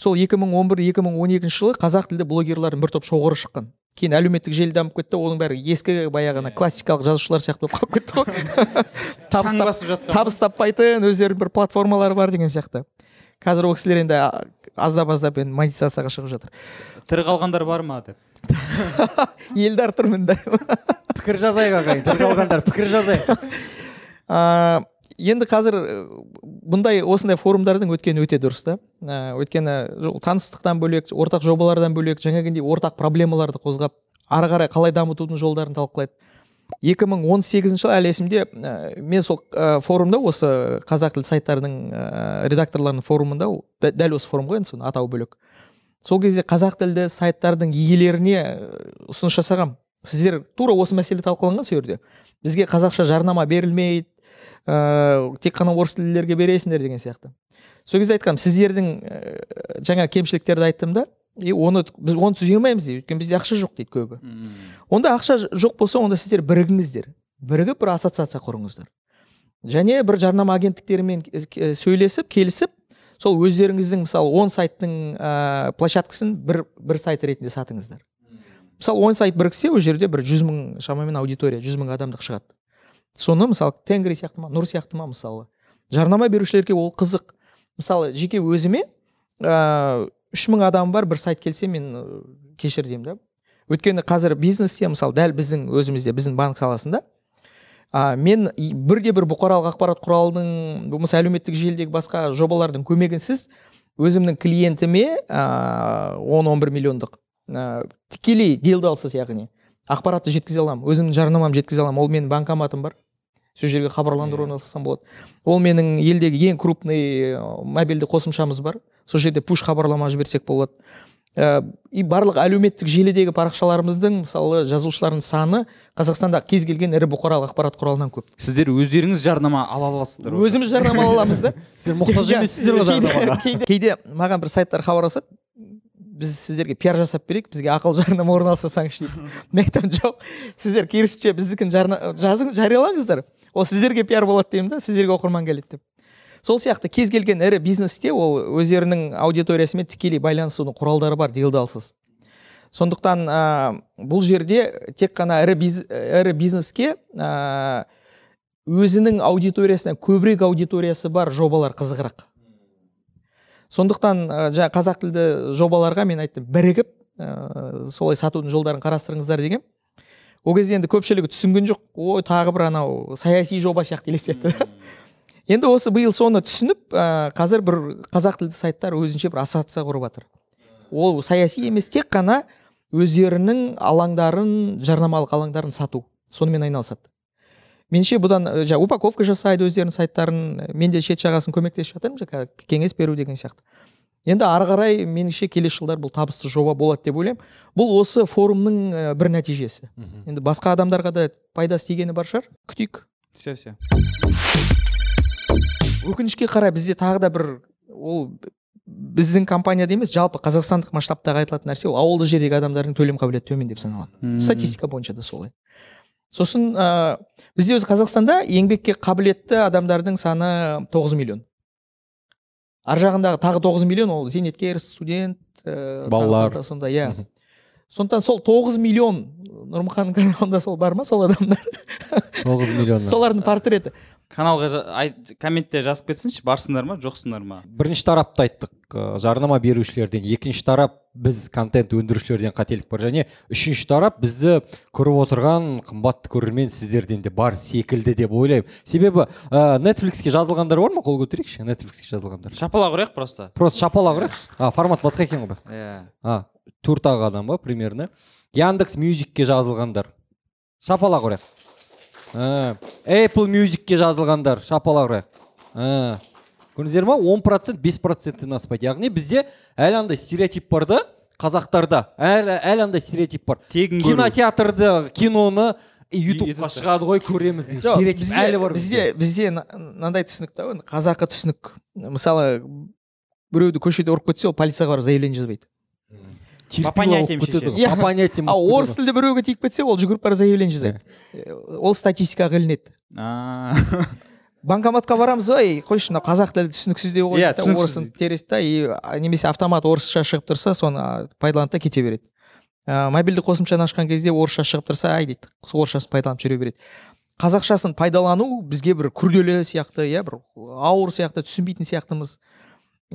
Сол 2011-2012 жылы қазақ тілді блогерлардың бір топ шоғыры шыққан. Кейін әлеуметтік желі дамып кетті оның бәрі ескі баяғы ана классикалық жазушылар сияқты болып қалып кетті ғой. Табыс табыс таппайтын өздерінің бір платформалары бар деген сияқты. Қазір ол кісілер енді аздап аздап енді монетизацияға шығып жатыр. Тірі қалғандар бар ма деп? Елдар тұрмын да. Пікір жазайық ағайын тірі қалғандар пікір жазайық. Енді қазір э, бұндай осындай форумдардың өткені өте дұрыс та. Ә, өйткені таныстықтан бөлек ортақ жобалардан бөлек жаңағындай ортақ проблемаларды қозғап ары қарай қалай дамытудың жолдарын талқылайды. 2018 жылы әлі есімде ә, мен сол ә, форумда осы қазақ тілді сайттарының ә, редакторларының форумында дәл осы форум ғой енді соның атауы бөлек. Сол кезде қазақ тілді сайттардың иелеріне ә, ұсыныс жасағам. Сіздер тура осы мәселе талқыланған сол жерде бізге қазақша жарнама берілмейді ә, тек қана орыс тілділерге бересіңдер деген сияқты. Сол кезде айтқанмын сіздердің ә, жаңа кемшіліктерді айттым да и оны біз оны түзей алмаймыз дейді. Өйткені бізде ақша жоқ дейді көбі. Онда ақша жоқ болса онда сіздер бірігіңіздер. Бірігіп бір ассоциация құрыңыздар. Және бір жарнама агенттіктерімен сөйлесіп келісіп сол өздеріңіздің мысалы он сайттың ә, площадкасын бір бір сайт ретінде сатыңыздар. Мысалы он сайт біріксе ол жерде бір жүз мың шамамен аудитория жүз мың адамдық шығады. Соны мысалы тенгри сияқты ма нұр сияқты ма мысалы? Жарнама берушілерге ол қызық. Мысалы жеке өзіме ыыы үш мың адам бар бір сайт келсе мен кешір деймін да. Өйткені қазір бизнесте мысалы дәл біздің өзімізде біздің банк саласында а, мен бірде бір бұқаралық ақпарат құралының болмаса әлеуметтік желідегі басқа жобалардың көмегінсіз өзімнің клиентіме он он бір миллиондық ә, тікелей делдалсыз яғни. Ақпаратты жеткізе аламын өзімнің жарнамамды жеткізе аламын. Ол менің банкоматым бар. Сол жерге хабарландыру орналастырсам болады. Ол менің елдегі ең крупный мобильді қосымшамыз бар. Сол жерде пуш хабарлама жіберсек болады. Ә, и барлық әлеуметтік желідегі парақшаларымыздың мысалы жазушылардың саны қазақстанда кез келген ірі бұқаралық ақпарат құралынан көп. Сіздер өздеріңіз жарнама ала аласыздар өзіміз жарнама ала аламыз да. Сіздер мұқтаж емессіздер ғой жарнамаға кейде, кейде маған бір сайттар хабарласады. Біз сіздерге пиар жасап берейік бізге ақылы жарнама орналастырсаңызшы дейді. Мен айтамын жоқ сіздер керісінше біздікін жазың жариялаңыздар. Ол сіздерге пиар болады деймін да сіздерге оқырман келеді деп. Сол сияқты кез келген ірі бизнесте ол өздерінің аудиториясымен тікелей байланысудың құралдары бар делдалсыз сондықтан ә, бұл жерде тек қана ірі, биз, ірі бизнеске ә, өзінің аудиториясынан көбірек аудиториясы бар жобалар қызығырақ. Сондықтан ә, жаңа қазақ тілді жобаларға мен айттым бірігіп ә, солай сатудың жолдарын қарастырыңыздар деген ол кезде енді көпшілігі түсінген жоқ. Ой тағы бір анау саяси жоба сияқты елестетті енді осы биыл соны түсініп ә, қазір бір қазақ тілді сайттар өзінше бір ассоциация құрып жатыр. Ол саяси емес тек қана өздерінің алаңдарын жарнамалық алаңдарын сату. Сонымен айналысады. Меніңше бұдан жаңа упаковка жасайды өздерінің сайттарын мен де шет жағасын көмектесіп жатырмын жаңағы кеңес беру деген сияқты. Енді ары қарай меніңше келесі жылдар бұл табысты жоба болады деп ойлаймын. Бұл осы форумның бір нәтижесі. Енді басқа адамдарға да пайдасы тигені бар шығар. Күтейік. Все все. Өкінішке қарай бізде тағы да бір ол біздің компанияда емес жалпы қазақстандық масштабтағы айтылатын нәрсе ол ауылды жердегі адамдардың төлем қабілеті төмен деп саналады. Статистика бойынша да солай. Сосын ә, бізде өзі қазақстанда еңбекке қабілетті адамдардың саны 9 миллион. Ар жағындағы тағы 9 миллион ол зейнеткер студент ә, балалар. сондай иә. Сондықтан сол 9 миллион нұрмұханның каналында сол бар ма сол адамдар? 9 миллион солардың портреті каналға комментте жазып кетсінші барсыңдар ма жоқсыңдар ма? Бірінші тарапты айттық. Жарнама берушілерден екінші тарап біз контент өндірушілерден қателік бар. Және үшінші тарап бізді көріп отырған қымбатты көрермен сіздерден де бар секілді деп ойлаймын. Себебі ә, нетфликске жазылғандар бар ма? Қол көтерейікші нетфликске жазылғандар. Шапалақ ұрайық просто. Просто шапалақ ұрайық. А формат басқа екен ғой бірақ иә. А төрт ақ адам ба примерно. Яндекс мюзикке жазылғандар. Шапалақ ұрайық. Apple musicке жазылғандар шапалақ ұрайық көрдіңіздер ма? он процент бес проценттен аспайды. Яғни бізде әлі андай стереотип бар да қазақтарда. Әлі әлі андай стереотип бар. Тегін кинотеатрды киноны ютубқа шығады ғой көреміз деген стереотип әлі бар бізде бізде. мынандай түсінік та қазақы түсінік. Мысалы біреуді көшеде ұрып кетсе ол полицияға барып заявление жазбайды. По понятиям шешеді по понятиям а орыс тілді біреуге тиіп кетсе ол жүгіріп барып заявление жасайды ол статистикаға ілінеді банкоматқа барамыз ой қойшы мынау қазақ тілі түсініксіздеу ғой иә орысын тереді да и немесе автомат орысша шығып тұрса соны пайдаланады да кете береді. Мобильді қосымшаны ашқан кезде орысша шығып тұрса ай дейді орысшасын пайдаланып жүре береді. Қазақшасын пайдалану бізге бір күрделі сияқты иә бір ауыр сияқты түсінбейтін сияқтымыз.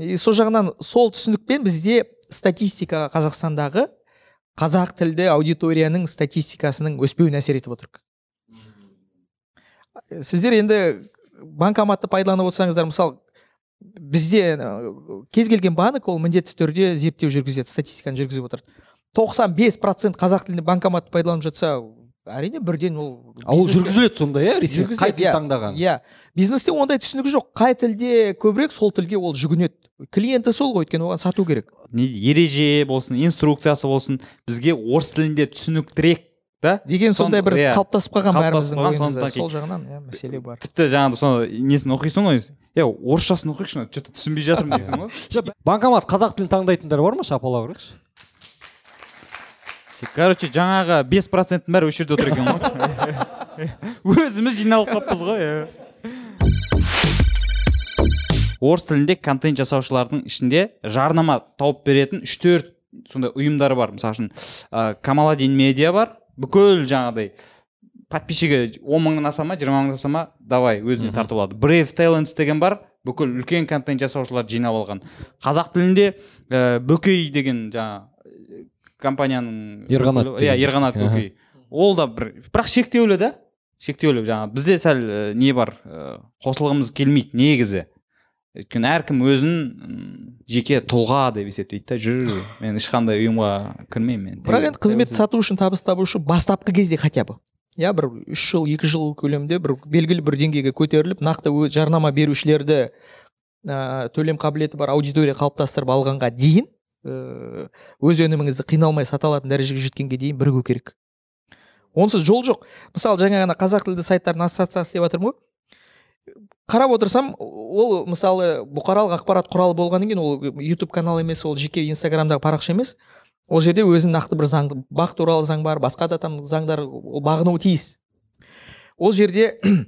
И сол жағынан сол түсінікпен бізде статистикаға қазақстандағы қазақ тілді аудиторияның статистикасының өспеуіне әсер етіп отыр сіздер енді банкоматты пайдаланып отырсаңыздар мысалы бізде кез келген банк ол міндетті түрде зерттеу жүргізеді статистиканы жүргізіп отырады. Тоқсан бес процент қазақ тілінде банкоматты пайдаланып жатса әрине бірден ол ол жүргізіледі сонда иә? Қай тіл иә. таңдаған? Иә. Бизнесте ондай түсінік жоқ. Қай тілде көбірек сол тілге ол жүгінеді. Клиенті сол ғой өйткені оған сату керек. Не ереже болсын инструкциясы болсын бізге орыс тілінде түсініктірек да? Деген сондай бір иә. қалыптасып қалған бәріміздің сол жағынан иә мәселе бар. Тіпті жаңағыдай соны несін оқисың ғой? Е орысшасын оқиықшы че то түсінбей жатырмын дейсің ғой. Банкомат қазақ тілін таңдайтындар бар ма шапалақ ұрайықшы короче жаңағы бес проценттің бәрі осы жерде отыр екен ғой. Өзіміз жиналып қалыппыз ғой иә. Орыс тілінде контент жасаушылардың ішінде жарнама тауып беретін үш төрт сондай ұйымдар бар. Мысалы үшін ә, камаладин медиа бар. Бүкіл жаңағыдай подписчигі он мыңнан аса ма жиырма мыңнан аса ма? Давай өзіне тартып алады. Brave talents деген бар. Бүкіл үлкен контент жасаушыларды жинап алған. Қазақ тілінде ә, бөкей деген жаңа ә, компанияның Ерқанат иә ерқанат бөкей. Ол да бір бірақ шектеулі да шектеулі. Жаңағы бізде сәл ә, не бар ә, қосылғымыз келмейді негізі. Өйткені әркім өзін жеке тұлға деп есептейді да жүр. Мен ешқандай ұйымға кірмеймін мен. Бірақ енді қызмет сату үшін табыс табу үшін бастапқы кезде хотя бы. Иә бір үш жыл екі жыл көлемінде бір белгілі бір деңгейге көтеріліп нақты өз жарнама берушілерді ә, төлем қабілеті бар аудитория қалыптастырып алғанға дейін ә, өз өніміңізді қиналмай сата алатын дәрежеге жеткенге дейін бірігу керек. Онсыз жол жоқ. Мысалы жаңа ғана қазақ тілді сайттардың ассоциациясы деп жатырмын ғой. Қарап отырсам ол мысалы бұқаралық ақпарат құралы болғаннан кейін ол ютуб канал емес ол жеке инстаграмдағы парақша емес. Ол жерде өзінің нақты бір заңды бақ туралы заң бар басқа да там заңдар ол бағынуы тиіс. Ол жерде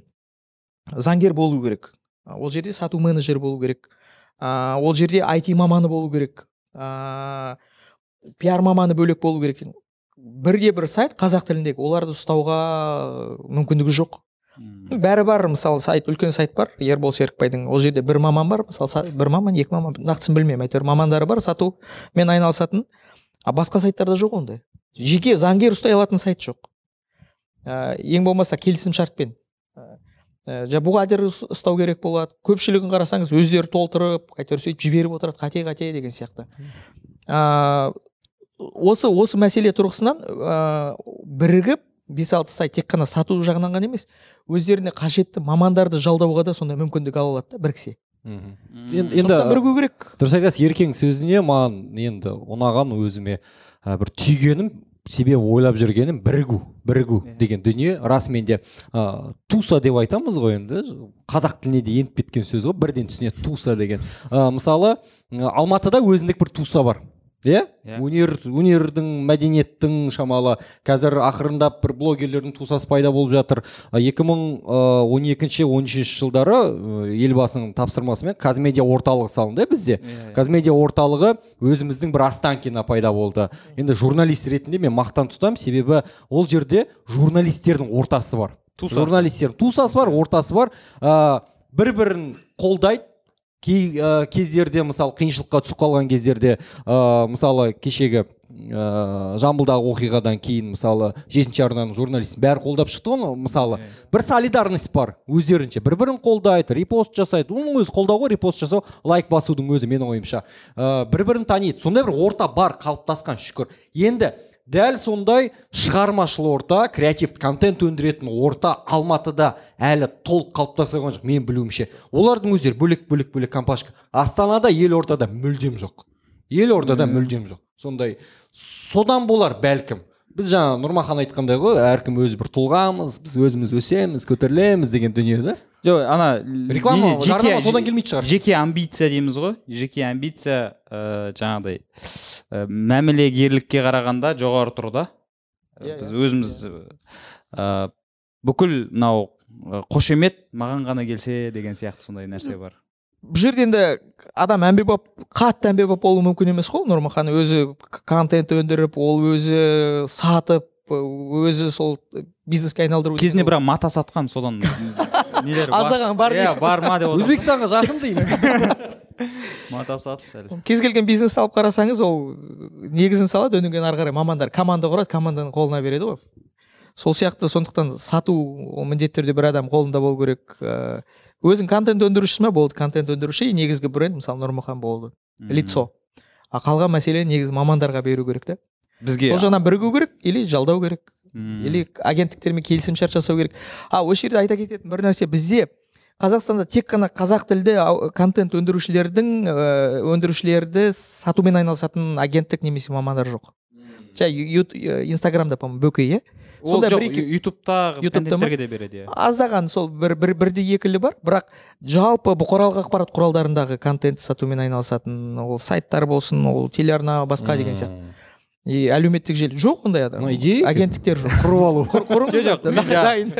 заңгер болу керек. Ол жерде сату менеджері болу керек. А, ол жерде IT маманы болу керек. А, пиар маманы бөлек болу керек бірде бір сайт қазақ тіліндегі оларды ұстауға мүмкіндігі жоқ. Бәрі бар мысалы сайт үлкен сайт бар ербол серікбайдың ол жерде бір маман бар мысалы са- бір маман екі маман нақтысын білмеймін әйтеуір мамандары бар сатумен айналысатын. А басқа сайттарда жоқ ондай. Жеке заңгер ұстай алатын сайт жоқ. Ә, ең болмаса келісім шартпен ә, жа бухгалтер ұс- ұстау керек болады. Көпшілігін қарасаңыз өздері толтырып әйтеуір сөйтіп жіберіп отырады қате қате деген сияқты. Ә, осы осы мәселе тұрғысынан ә, бірігіп бес алты сайт тек қана сату жағынан ғана емес өздеріне қажетті мамандарды жалдауға да сондай мүмкіндік ала алады да біріксе енді енді бірігу керек. дұрыс айтасыз еркең сөзіне маған енді ұнаған өзіме ә, бір түйгенім себебі ойлап жүргенім бірігу бірігу деген дүние. Расымен де ә, туса деп айтамыз ғой енді. Қазақ тіліне де еніп кеткен сөз ғой. Бірден түсінеді туса деген. Ә, мысалы алматыда өзіндік бір туса бар. Иә? Иә. өнер өнердің мәдениеттің шамалы. Қазір ақырындап бір блогерлердің тусасы пайда болып жатыр. Екі мың он екінші он үшінші жылдары ы, елбасының тапсырмасымен казмедиа орталығы салынды иә бізде. Казмедиа орталығы өзіміздің бір останкино пайда болды. Енді журналист ретінде мен мақтан тұтамын себебі ол жерде журналистердің ортасы бар. Тусасы. журналистердің тусасы бар ортасы бар. Ә, бір бірін қолдайды кей ә, кездерде мысалы қиыншылыққа түсіп қалған кездерде ә, мысалы кешегі ә, жамбылдағы оқиғадан кейін мысалы жетінші арнаның журналистін бәрі қолдап шықты ғой мысалы. Бір солидарность бар өздерінше. Бір бірін қолдайды репост жасайды. Оның өзі қолдау ғой репост жасау лайк басудың өзі менің ойымша. Ә, бір бірін таниды. Сондай бір орта бар қалыптасқан шүкір. Енді дәл сондай шығармашыл орта креативті контент өндіретін орта алматыда әлі толық қалыптаса қойған жоқ менің білуімше. Олардың өздері бөлек бөлек бөлек компашка. Астанада елордада мүлдем жоқ. Елордада мүлдем жоқ. Сондай. Содан болар бәлкім. Біз жаңа нұрмахан айтқандай ғой әркім өзі бір тұлғамыз біз өзіміз өсеміз көтерілеміз деген дүние да. Жоқ ана Реклама, жарнама содан келмейтін шығар. жеке амбиция дейміз ғой. Жеке амбиция ә, жаңағыдай ә, мәмілегерлікке қарағанда жоғары тұр да. Иә, біз өзіміз ә, бүкіл мынау қошемет маған ғана келсе деген сияқты сондай нәрсе бар. Бұл жерде енді адам әмбебап қатты әмбебап болуы мүмкін емес қой нұрмахан. Өзі контент өндіріп ол өзі сатып өзі сол бизнеске айналдыру кезінде бірақ мата сатқан содан нелер бар? Аздаған бар иә дейсің. бар ма деп өзбекстанға жақын деймін мата сатып сәл. Кез келген бизнесті алып қарасаңыз ол негізін салады одан кейін ары қарай мамандар команда құрады команданың қолына береді ғой. Сол сияқты сондықтан сату ол міндетті түрде бір адам қолында болу керек. Э, өзің контент өндірушісі ма болды контент өндіруші. И негізгі бренд мысалы нұрмұхан болды. Лицо. А қалған мәселе негізі мамандарға беру керек та бізге. Сол жағынан бірігу керек или жалдау керек? Или агенттіктермен келісімшарт жасау керек? А осы жерде айта кететін бір нәрсе. Бізде қазақстанда тек қана қазақ тілді контент өндірушілердің ә, өндірушілерді сатумен айналысатын агенттік немесе мамандар жоқ. Жай ю- инстаграмда по моему бөкей иә ол сонда жоқ бір екі ютубтағы контенттерге де береді иә. Аздаған сол бір бір бірді екілі бар. Бірақ жалпы бұқаралық ақпарат құралдарындағы контент сатумен айналысатын ол сайттар болсын ол телеарна басқа деген сияқты. И әлеуметтік желі жоқ ондай адам. Идея агенттіктер жоқ. Құрып алу. Құрыңыз жоқ, дайын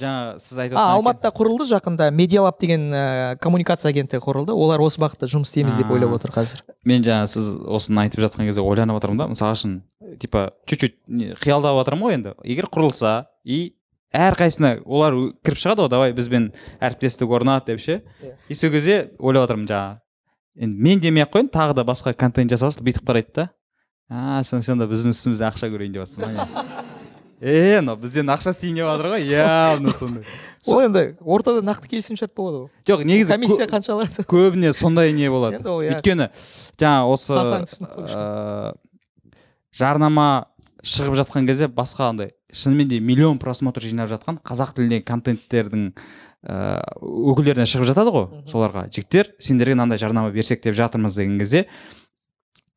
жаңа сіз айтып а алматыда құрылды жақында. Медиалаб деген ә, коммуникация агенттігі құрылды. Олар осы бағытта жұмыс істейміз деп ойлап отыр қазір. Мен жаңа сіз осыны айтып жатқан кезде ойланып отырмын да. Мысалы үшін типа чуть чуть қиялдап отырмын ғой енді. Егер құрылса и әрқайсысына олар кіріп шығады ғой. Давай бізбен әріптестік орнат деп ше. Иә. и сол кезде ойлап отырмын жаңағы енді мен демей ақ қояйын тағы да басқа контент жасасын бүйтіп қарайды да. А сонда біздің үстімізден ақша көрейін деп жатрсың ба е мынау бізден ақша істейін деп жатыр ғой. Явно сондай. Ол енді ортада нақты келісімшарт болады ғой. Жоқ негізі комиссия қанша алады? көбіне сондай не болады. Иә. өйткені жаңа осы ыыы, жарнама шығып жатқан кезде басқа андай шынымен де миллион просмотр жинап жатқан қазақ тіліндегі контенттердің ыыы өкілдеріне шығып жатады ғой соларға. Жігіттер сендерге мынандай жарнама берсек деп жатырмыз деген кезде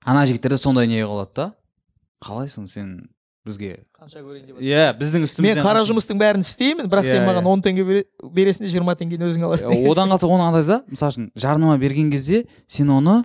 ана жігіттерде сондай не қылады да? Қалай соны сен бізге. Қанша көрейін деп иә біздің мен үстімізден қара жұмыстың бәрін істеймін бірақ сен Иә, маған иә. он теңге бере- бересің де жиырма теңгені өзің аласың. Деген одан қалса оны андай да мысалы үшін жарнама берген кезде сен оны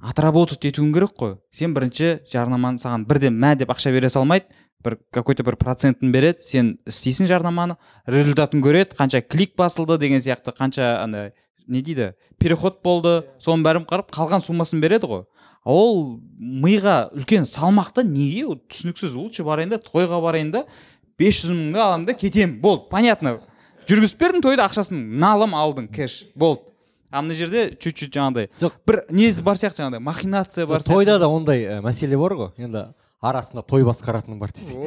отработать етуің керек қой. Сен бірінші жарнаманы саған бірден мә деп ақша бере салмайды бір какой то бір процентін береді сен істейсің жарнаманы результатын көреді қанша клик басылды деген сияқты қанша андай не дейді переход болды. Соның бәрін қарап қалған суммасын береді ғой. Ол миға үлкен салмақты неге ол түсініксіз? Лучше барайын да тойға барайын да бес жүз мыңды аламын да кетемін. Болды понятно. Жүргізіп бердің тойды ақшасын. Налым алдың кэш. Болды. А мына жерде чуть чуть жаңағыдай. Жоқ. бір несі бар сияқты жаңағыдай махинация бар сияқты. тойда да ондай ә, мәселе бар ғой. Енді арасында той басқаратыны бар десең.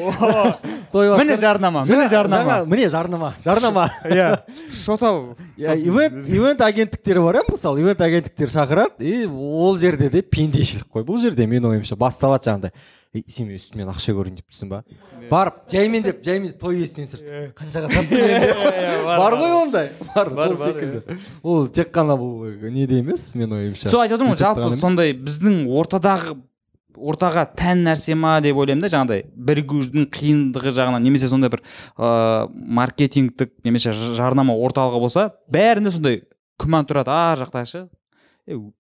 Той міне жарнама міне жарнама. жаңа- міне жарнама. Жарнама. Иә. Шотал. Иә, ивент ивент агенттіктері бар иә мысалы. Ивент агенттіктері шақырады и ол жерде де пендешілік қой. Бұл жерде менің ойымша басталады жаңағыдай. Ей сен менің үстімнен ақша көрейін деп тұрсың ба барып жаймен деп жаймен той иесінен сұрап қаншаға саттың деп. Бар ғой ондай. Бар сол секілді. ол тек қана бұл неде емес менің ойымша. Сол айтып отырмын ғой жалпы сондай біздің ортадағы ортаға тән нәрсе ма деп ойлаймын да жаңағыдай бірігудің қиындығы жағынан немесе сондай бір ыыы маркетингтік немесе жарнама орталығы болса бәрінде сондай күмән тұрады. Ар жақта ше е, у-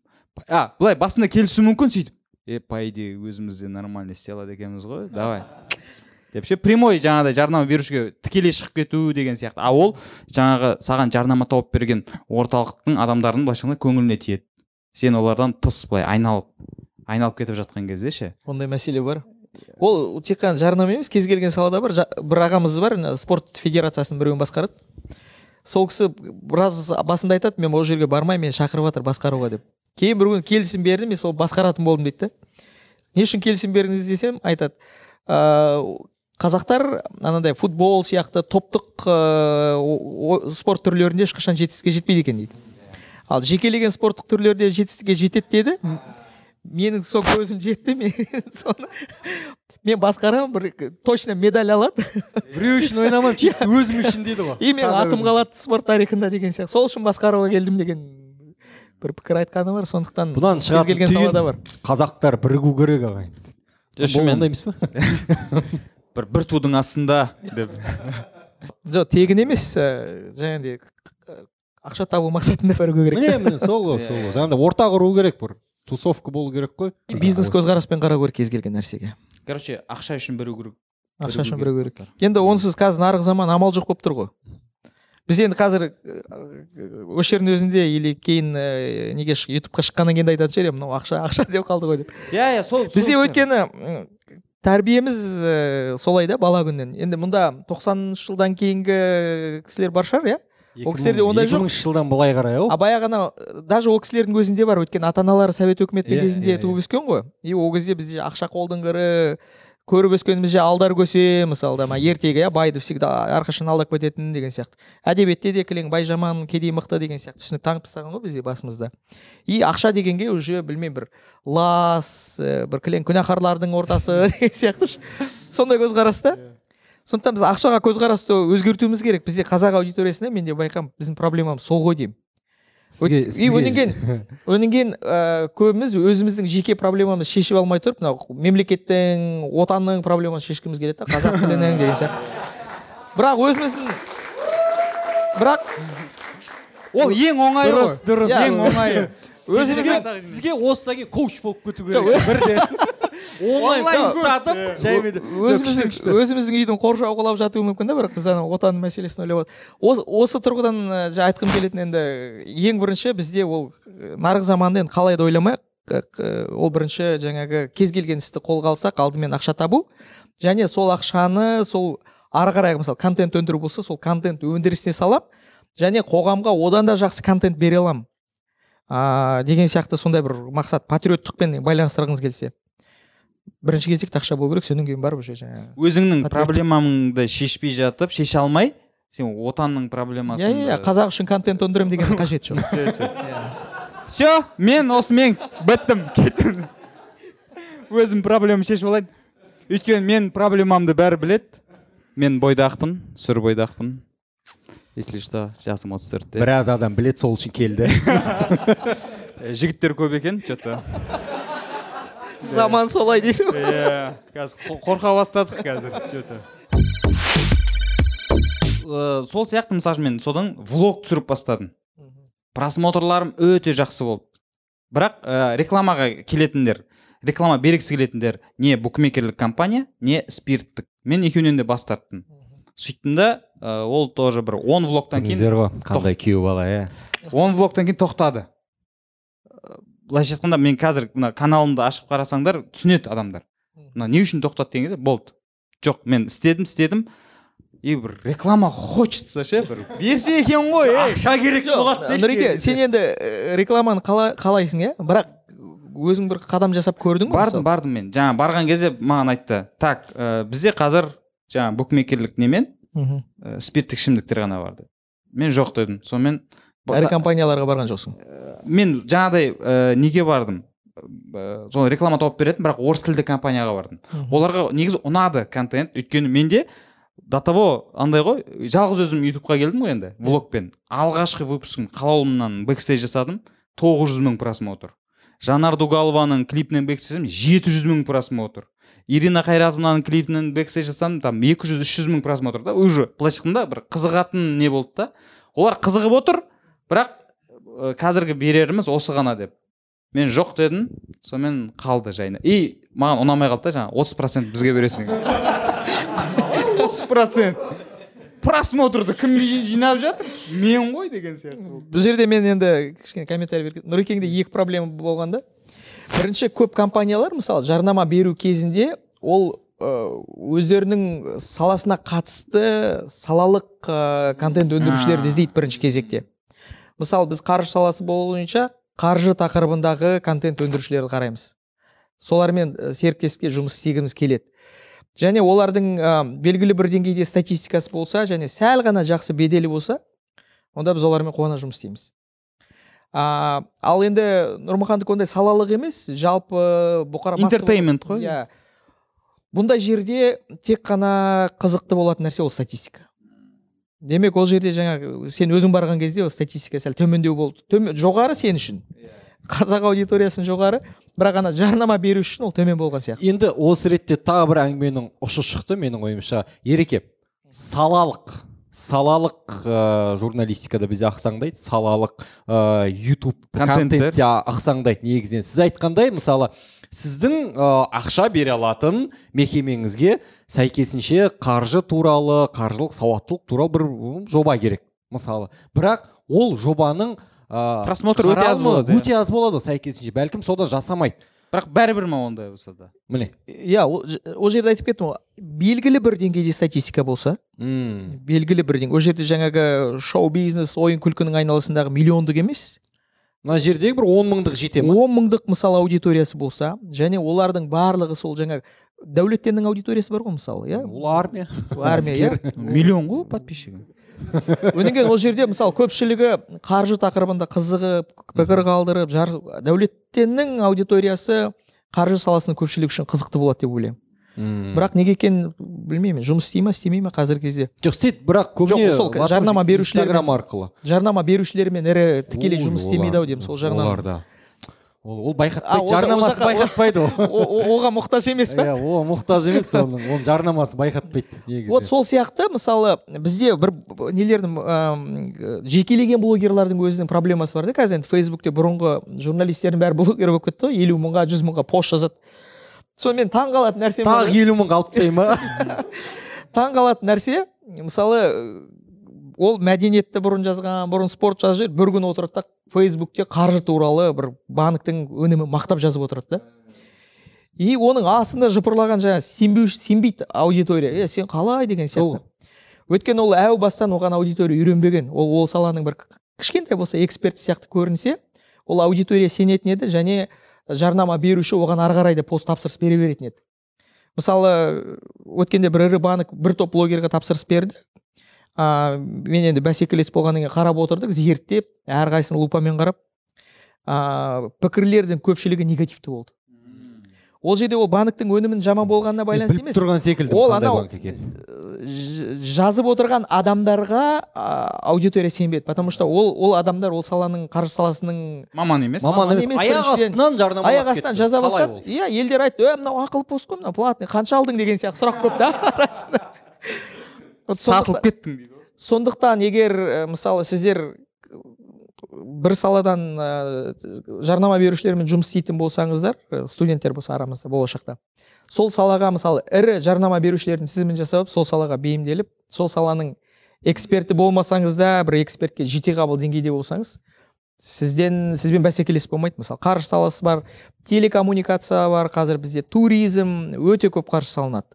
а былай басында келісуі мүмкін сөйтіп. Е по идее өзіміз де нормально істей алады екенбіз ғой давай деп ше прямой жаңағыдай жарнама берушіге тікелей шығып кету деген сияқты. А ол жаңағы саған жарнама тауып берген орталықтың адамдарының былайша айтқанда көңіліне тиеді. Сен олардан тыс былай айналып айналып кетіп жатқан кезде ше? Ондай мәселе бар. Ол тек қана жарнама емес кез келген салада бар. Бір ағамыз бар спорт федерациясының біреуін басқарады. Сол кісі біраз басында айтады мен ол жерге бармаймын мені шақырып жатыр басқаруға деп. Кейін бір күні келісім берді мен сол басқаратын болдым дейді не үшін келісім бердіңіз? десем айтады «Ыыы, қазақтар анандай футбол сияқты топтық ыыы, спорт түрлерінде ешқашан жетістікке жетпейді екен дейді ал жекелеген спорттық түрлерде жетістікке жетеді деді. Менің сол көзім жетті мен соны мен басқарамын бір точно медаль алады. Біреу үшін ойнамаймын чисто өзім үшін дейді ғой. И менің атым қалады спорт тарихында деген сияқты. Сол үшін басқаруға келдім деген бір пікір айтқаны бар. Сондықтан бұдан кез шығатын келген салада бар. қазақтар бірігу керек ағайын шынымен ондай емес па бір бір тудың астында деп. Жоқ тегін емес ә, жаңағыдай ақша табу мақсатында бірігу керек. Міне міне сол ғой сол ғой. Жаңағыдай орта құру керек бір тусовка болу керек қой. Бизнес көзқараспен қарау керек кез келген нәрсеге. Короче ақша үшін бірігу керек ақша үшін бірігу керек. енді онсыз қазір нарық заман амал жоқ болып тұр ғой. Біз енді қазір осы жердің өзінде или кейін ә, неге ютубқа шыққаннан кейін де айтатын шығар мынау ақша ақша деп қалды ғой деп. Иә иә сол бізде өйткені тәрбиеміз ә, солай да бала күннен енді мұнда тоқсаныншы жылдан кейінгі кісілер бар шығар иә? Ол кісілерде ондай жоқ. мыңыншы жылдан былай қарай ау. А баяғы ана даже ол кісілердің өзінде бар. Өйткені ата аналары совет өкіметінің Иә, кезінде иә, туып өскен ғой. И ол кезде бізде ақша қолдың кірі көріп өскенімізде алдар көсе мысалы да ертегі иә байды всегда әрқашан алдап кететін деген сияқты. Әдебиетте де кілең бай жаман кедей мықты деген сияқты түсінік таңып тастаған ғой бізде басымызда. И ақша дегенге уже білмеймін бір лас ә, бір кілең күнәһарлардың ортасы деген сияқты ш- сондай көзқараста сондықтан біз ақшаға көзқарасты өзгертуіміз керек. Бізде қазақ аудиториясында мен де байқаймын біздің проблемамыз сол ғой деймін. И одан кейін одан кейін ә, көбіміз өзіміздің жеке проблемамызды шешіп алмай тұрып мынау мемлекеттің отанның проблемасын шешкіміз келеді да қазақ тілінің деген сияқты. Бірақ өзіміздің бірақ ол ең оңайы ғой. дұрыс дұрыс ең оңайы. сізге сізге осыдан кейін коуч болып кету керек. Бірден онлайн сатып жаймен өзіміздің өзіміздің үйдің қоршауы құлап жатуы мүмкін да бірақ біз ана отан мәселесін ойлап осы, осы тұрғыдан ә, жаңа айтқым келетін енді ең бірінші бізде ол ә, нарық заманында енді қалай да ойламайық ә, ә, ол бірінші жаңағы кез келген істі қолға алсақ алдымен ақша табу және сол ақшаны сол ары қарай мысалы контент өндіру болса сол контент өндірісіне салам және қоғамға одан да жақсы контент бере аламын. А, деген сияқты сондай бір мақсат патриоттықпен байланыстырғыңыз келсе. Бірінші кезекте ақша болу керек содан кейін барып уже жаңағы өзіңнің проблемаңды шешпей жатып шеше алмай сен отанның проблемасын иә иә қазақ үшін контент өндіремін деген қажеті жоқ. Все мен осымен біттім кеттім. Өзім проблемамды шешіп алайын. Өйткені мен проблемамды бәрі білет мен бойдақпын сүр бойдақпын. Если что жасым отыз төртте. Біраз адам білет сол үшін келді. Жігіттер көп екен че то заман солай дейсің ғой иә қазір қо- қорқа бастадық қазір че то сол сияқты мысалы үшін мен содан влог түсіріп бастадым. Просмотрларым өте жақсы болды. Бірақ ә, рекламаға келетіндер реклама бергісі келетіндер не букмекерлік компания не спирттік. Мен екеуінен де бас тарттым. Сөйттім да ә, ол тоже бір 10 влогтан кейін қандай күйеу бала иә 10 влогтан кейін тоқтады. Э, былайша айтқанда мен қазір мына каналымды ашып қарасаңдар түсінеді адамдар. Мына не үшін тоқтады деген кезде болды. Жоқ мен істедім істедім. И бір реклама хочется ше бір берсе екен ғой ей ақша керек болады нұреке сен енді ә, рекламаны қала- қалайсың иә? Бірақ өзің бір қадам жасап көрдің ғой бардым бардым мен. Жаңа барған кезде маған айтты так ә, бізде қазір жаңа букмекерлік немен мхм. ә, спирттік ішімдіктер ғана бар деді мен жоқ дедім. Сонымен ірі компанияларға барған жоқсың. Мен жаңағыдай ә, неге бардым? Ә, сол реклама тауып беретін бірақ орыс тілді компанияға бардым. Оларға негізі ұнады контент өйткені менде до того андай ғой жалғыз өзім ютубқа келдім ғой енді влогпен. Алғашқы выпускым қалаулымнан бэкстейдж жасадым 900 мың просмотр. Жанар дугалованың клипінен бэкстейдж жасадым 700 мың просмотр. Ирина қайратовнаның клипінен бэкстейдж жасадым там 200-300 мың просмотр да. Уже былайша айтқанда бір қызығатын не болды да. Олар қызығып отыр бірақ ә, қазіргі береріміз осы ғана деп. Мен жоқ дедім сонымен қалды жайына и маған ұнамай қалды да жаңағы отыз процент бізге бересің. Отыз процент. Просмотрды кім жи- жинап жатыр? Мен ғой деген сияқты болды. бұл жерде мен енді кішкене комментарий берген нұрекеңде екі проблема болған да. Бірінші көп компаниялар мысалы жарнама беру кезінде ол ә, өздерінің саласына қатысты салалық ә, контент өндірушілерді іздейді бірінші кезекте. Мысалы біз қаржы саласы бойынша қаржы тақырыбындағы контент өндірушілерді қараймыз. Солармен серіктестікке жұмыс істегіміз келеді. Және олардың ә, белгілі бір деңгейде статистикасы болса және сәл ғана жақсы беделі болса онда біз олармен қуана жұмыс істейміз. А, ал енді нұрмұхандікі ондай салалық емес жалпы бұқара Entertainment қой. иә. Бұндай жерде тек қана қызықты болатын нәрсе ол статистика. Демек ол жерде жаңағы сен өзің барған кезде ол статистика сәл төмендеу болды. Төмен, жоғары сен үшін. Қазақ аудиториясын жоғары бірақ ана жарнама беру үшін ол төмен болған сияқты. Енді осы ретте тағы бір әңгіменің ұшы шықты менің ойымша. Ереке салалық салалық ә, журналистикада бізде ақсаңдайды салалық ә, ютуб Контенттер. контентте ақсаңдайды негізінен сіз айтқандай мысалы сіздің ә, ақша бере алатын мекемеңізге сәйкесінше қаржы туралы қаржылық сауаттылық туралы бір жоба керек мысалы. Бірақ ол жобаның ә, Просмотр өте аз болады, иә. өте аз болады сәйкесінше. Бәлкім содан жасамайды. Бірақ бәрібір ма ондай болса да? Міне. Иә ол жерде айтып кеттім ғой. Белгілі бір деңгейде статистика болса Мм. белгілі бір деңгей ол жерде жаңағы шоу бизнес ойын күлкінің айналасындағы миллиондық емес мына жердегі бір он мыңдық жете ма? он мыңдық мысалы аудиториясы болса және олардың барлығы сол жаңағы дәулеттеннің аудиториясы бар ғой мысалы иә? Ол армия. Армия иә? Миллион ғой подписчигі. Одан кейін ол жерде мысалы көпшілігі қаржы тақырыбында қызығып пікір қалдырып жар дәулеттеннің аудиториясы қаржы саласының көпшілігі үшін қызықты болады деп ойлаймын. Мм. бірақ неге екенін білмеймін. Жұмыс істей ма істемей ма қазіргі кезде? Жоқ істейді бірақ көбіне Жоқ, сол жарнама берушілермен- инстаграм арқылы. жарнама берушілермен ірі тікелей Ой, жұмыс істемейді ау деймін сол жағынан. олар да. Ол ол байқатпайды жарнамасы байқатпайды оған мұқтаж емес па? Иә ол мұқтаж емес оның оның жарнамасы байқатпайды негізі. Вот сол сияқты мысалы бізде бір нелердің жекелеген блогерлардың өзінің проблемасы бар да қазір. Енді фейсбукте бұрынғы журналистердің бәрі блогер болып кетті ғой. Елу мыңға жүз мыңға пост жазады. Сонымен таң қалатын нәрсем бар тағы елу мыңға алып тастайын ба таң қалатын нәрсе мысалы ол мәдениетті бұрын жазған бұрын спорт жазып жүр бір күн отырады да фейсбукте қаржы туралы бір банктің өнімін мақтап жазып отырады да. И оның астында жыпырлаған жаңағы сенбеуші сенбейді аудитория. Е сен қалай деген сияқты. Өйткені ол әу бастан оған аудитория үйренбеген. Ол ол саланың бір кішкентай болса эксперт сияқты көрінсе ол аудитория сенетін еді және жарнама беруші оған ары қарай да пост тапсырыс бере беретін еді. Мысалы өткенде бір ірі банк бір топ блогерға тапсырыс берді. А, мен енді бәсекелес болғаннан кейін қарап отырдық зерттеп әрқайсысын лупамен қарап. А, пікірлердің көпшілігі негативті болды. Ол жерде ол банктің өнімінің жаман болғанына байланысты емес. тұрған секілді Ол анау-. Ж- жазып отырған адамдарға аудитория сенбеді. Потому что ол ол адамдар ол саланың қаржы саласының маман емес. Маман емес аяқ астынан жарнама аяқ астынан жаза бастады. иә елдер айтты е мынау ақылы пост қой мынау платный қанша алдың? деген сияқты сұрақ көп та арасында. Сатылып кеттің дейді. ғой сондықтан егер ә, мысалы сіздер бір саладан ә, жарнама берушілермен жұмыс істейтін болсаңыздар студенттер болса арамызда болашақта. Сол салаға мысалы ірі жарнама берушілердің тізімін жасап сол салаға бейімделіп сол саланың эксперті болмасаңыз да бір экспертке жете қабыл деңгейде болсаңыз сізден сізбен бәсекелес болмайды. Мысалы қаржы саласы бар телекоммуникация бар қазір бізде туризм өте көп қаржы салынады.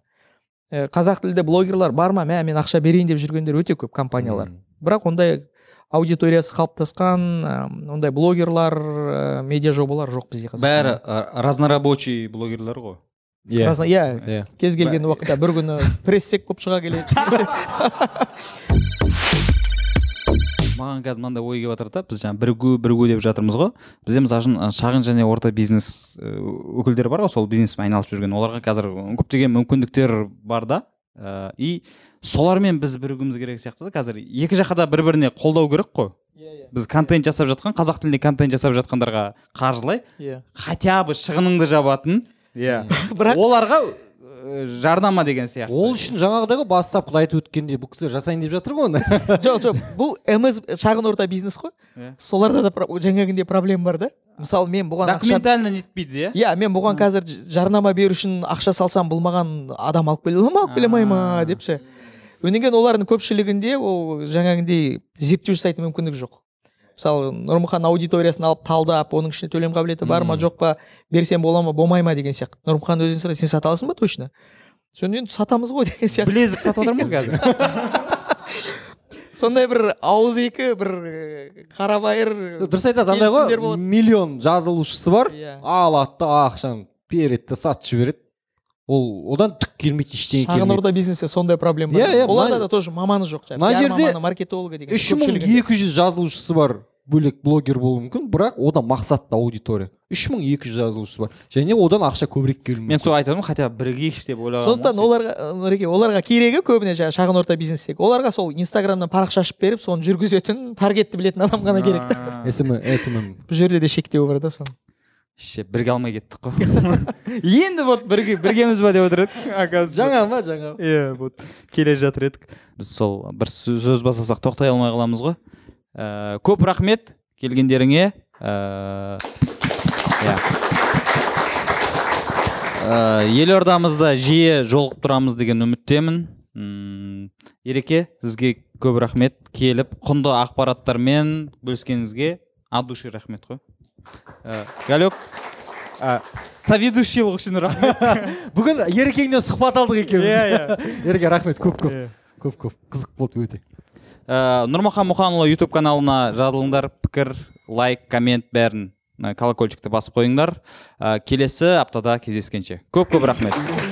Қазақ тілді блогерлар бар ма? Мә мен ақша берейін деп жүргендер өте көп компаниялар. Бірақ ондай аудиториясы қалыптасқан ә, ондай блогерлар ә, медиа жобалар жоқ бізде қазақстанда. бәрі ы, разнорабочий блогерлер ғой. Иә. Разно- иә. Иә. Кез келген уақытта бір күні прессек болып шыға келеді. Маған қазір мынандай ой келіп жатыр да біз жаңа бірігу бірігу деп жатырмыз ғой. Бізде мысалы үшін шағын және орта бизнес ы, өкілдері бар ғой сол бизнеспен айналысып жүрген. Оларға қазір көптеген мүмкіндіктер бар да. Ә, и солармен біз бірігуіміз керек сияқты да қазір. Екі жаққа да бір біріне қолдау керек қой. Біз контент жасап жатқан қазақ тілінде контент жасап жатқандарға қаржылай. Иә. Хотя бы шығыныңды жабатын. Иә. Бірақ оларға жарнама деген сияқты. Ол үшін жаңағыдай ғой бастапқыда айтып өткендей бұл кісілер жасайын деп жатыр ғой оны. Жоқ жоқ бұл мс шағын орта бизнес қой. Иә. соларда да жаңағындай проблема бар да. Мысалы мен бұған ақша документально нетпейді иә? Иә мен бұған қазір жарнама беру үшін ақша салсам бұл маған адам алып келе ала ма алып келе алмай ма депші. Одан кейін олардың көпшілігінде ол жаңағындай зерттеу жасайтын мүмкіндік жоқ. Мысалы нұрмұхан аудиториясын алып талдап оның ішінде төлем қабілеті бар ма жоқ па берсем бола ма болмай ма деген сияқты. Нұрмұхан өзінен сұрайды сен сата аласың ба точно? Содан енді сатамыз ғой деген сияқты. Білезік сатып жатырмын ғой қазір. Сондай бір ауыз екі бір э, қарабайыр дұрыс айтасыз андай ғой миллион жазылушысы бар. Иә. алады да ақшаны береді да сатып жібереді. Ол одан түк келмейді ештеңе шағын келмейді. Орта бизнесте сондай проблема бар. Иә, иә, оларда да тоже маманы жоқ мына жерде маркетологы деген үш мың екі жүз жазылушысы бар бөлек блогер болуы мүмкін бірақ одан мақсатты аудитория. Үш мың екі жүз жазылушысы бар. Және одан ақша көбірек келуі мен мүмкін сол айтып отырмын хотя бы бірігейікші деп ойлағанмын сондықтан оларға нұреке оларға керегі көбіне жаңағы шағын орта бизнестегі оларға сол инстаграмнан парақша ашып беріп соны жүргізетін таргетті білетін адам ғана керек та. Смм смм бұл жерде де шектеу бар да соны. Ше бірге алмай кеттік қой енді вот бірге біргеміз ба деп отыр едік оказывается жаңа ма жаңа иә вот келе жатыр едік біз сол бір сө- сөз бастасақ тоқтай алмай қаламыз ғой ә, көп рахмет келгендеріңе ә, иә ә, елордамызда жиі жолығып тұрамыз деген үміттемін ереке сізге көп рахмет келіп құнды ақпараттармен бөліскеніңізге от души рахмет қой галек ә, соведущийлық үшін рахмет. Бүгін ерекеңнен сұхбат алдық екеуміз. Иә, иә. ереке рахмет. Көп көп. Көп көп. Қызық болды өте. Ә, нұрмахан мұханұлы ютуб каналына жазылыңдар. Пікір лайк коммент бәрін ә, колокольчикті басып қойыңдар. Ә, келесі аптада кездескенше. Көп көп рахмет.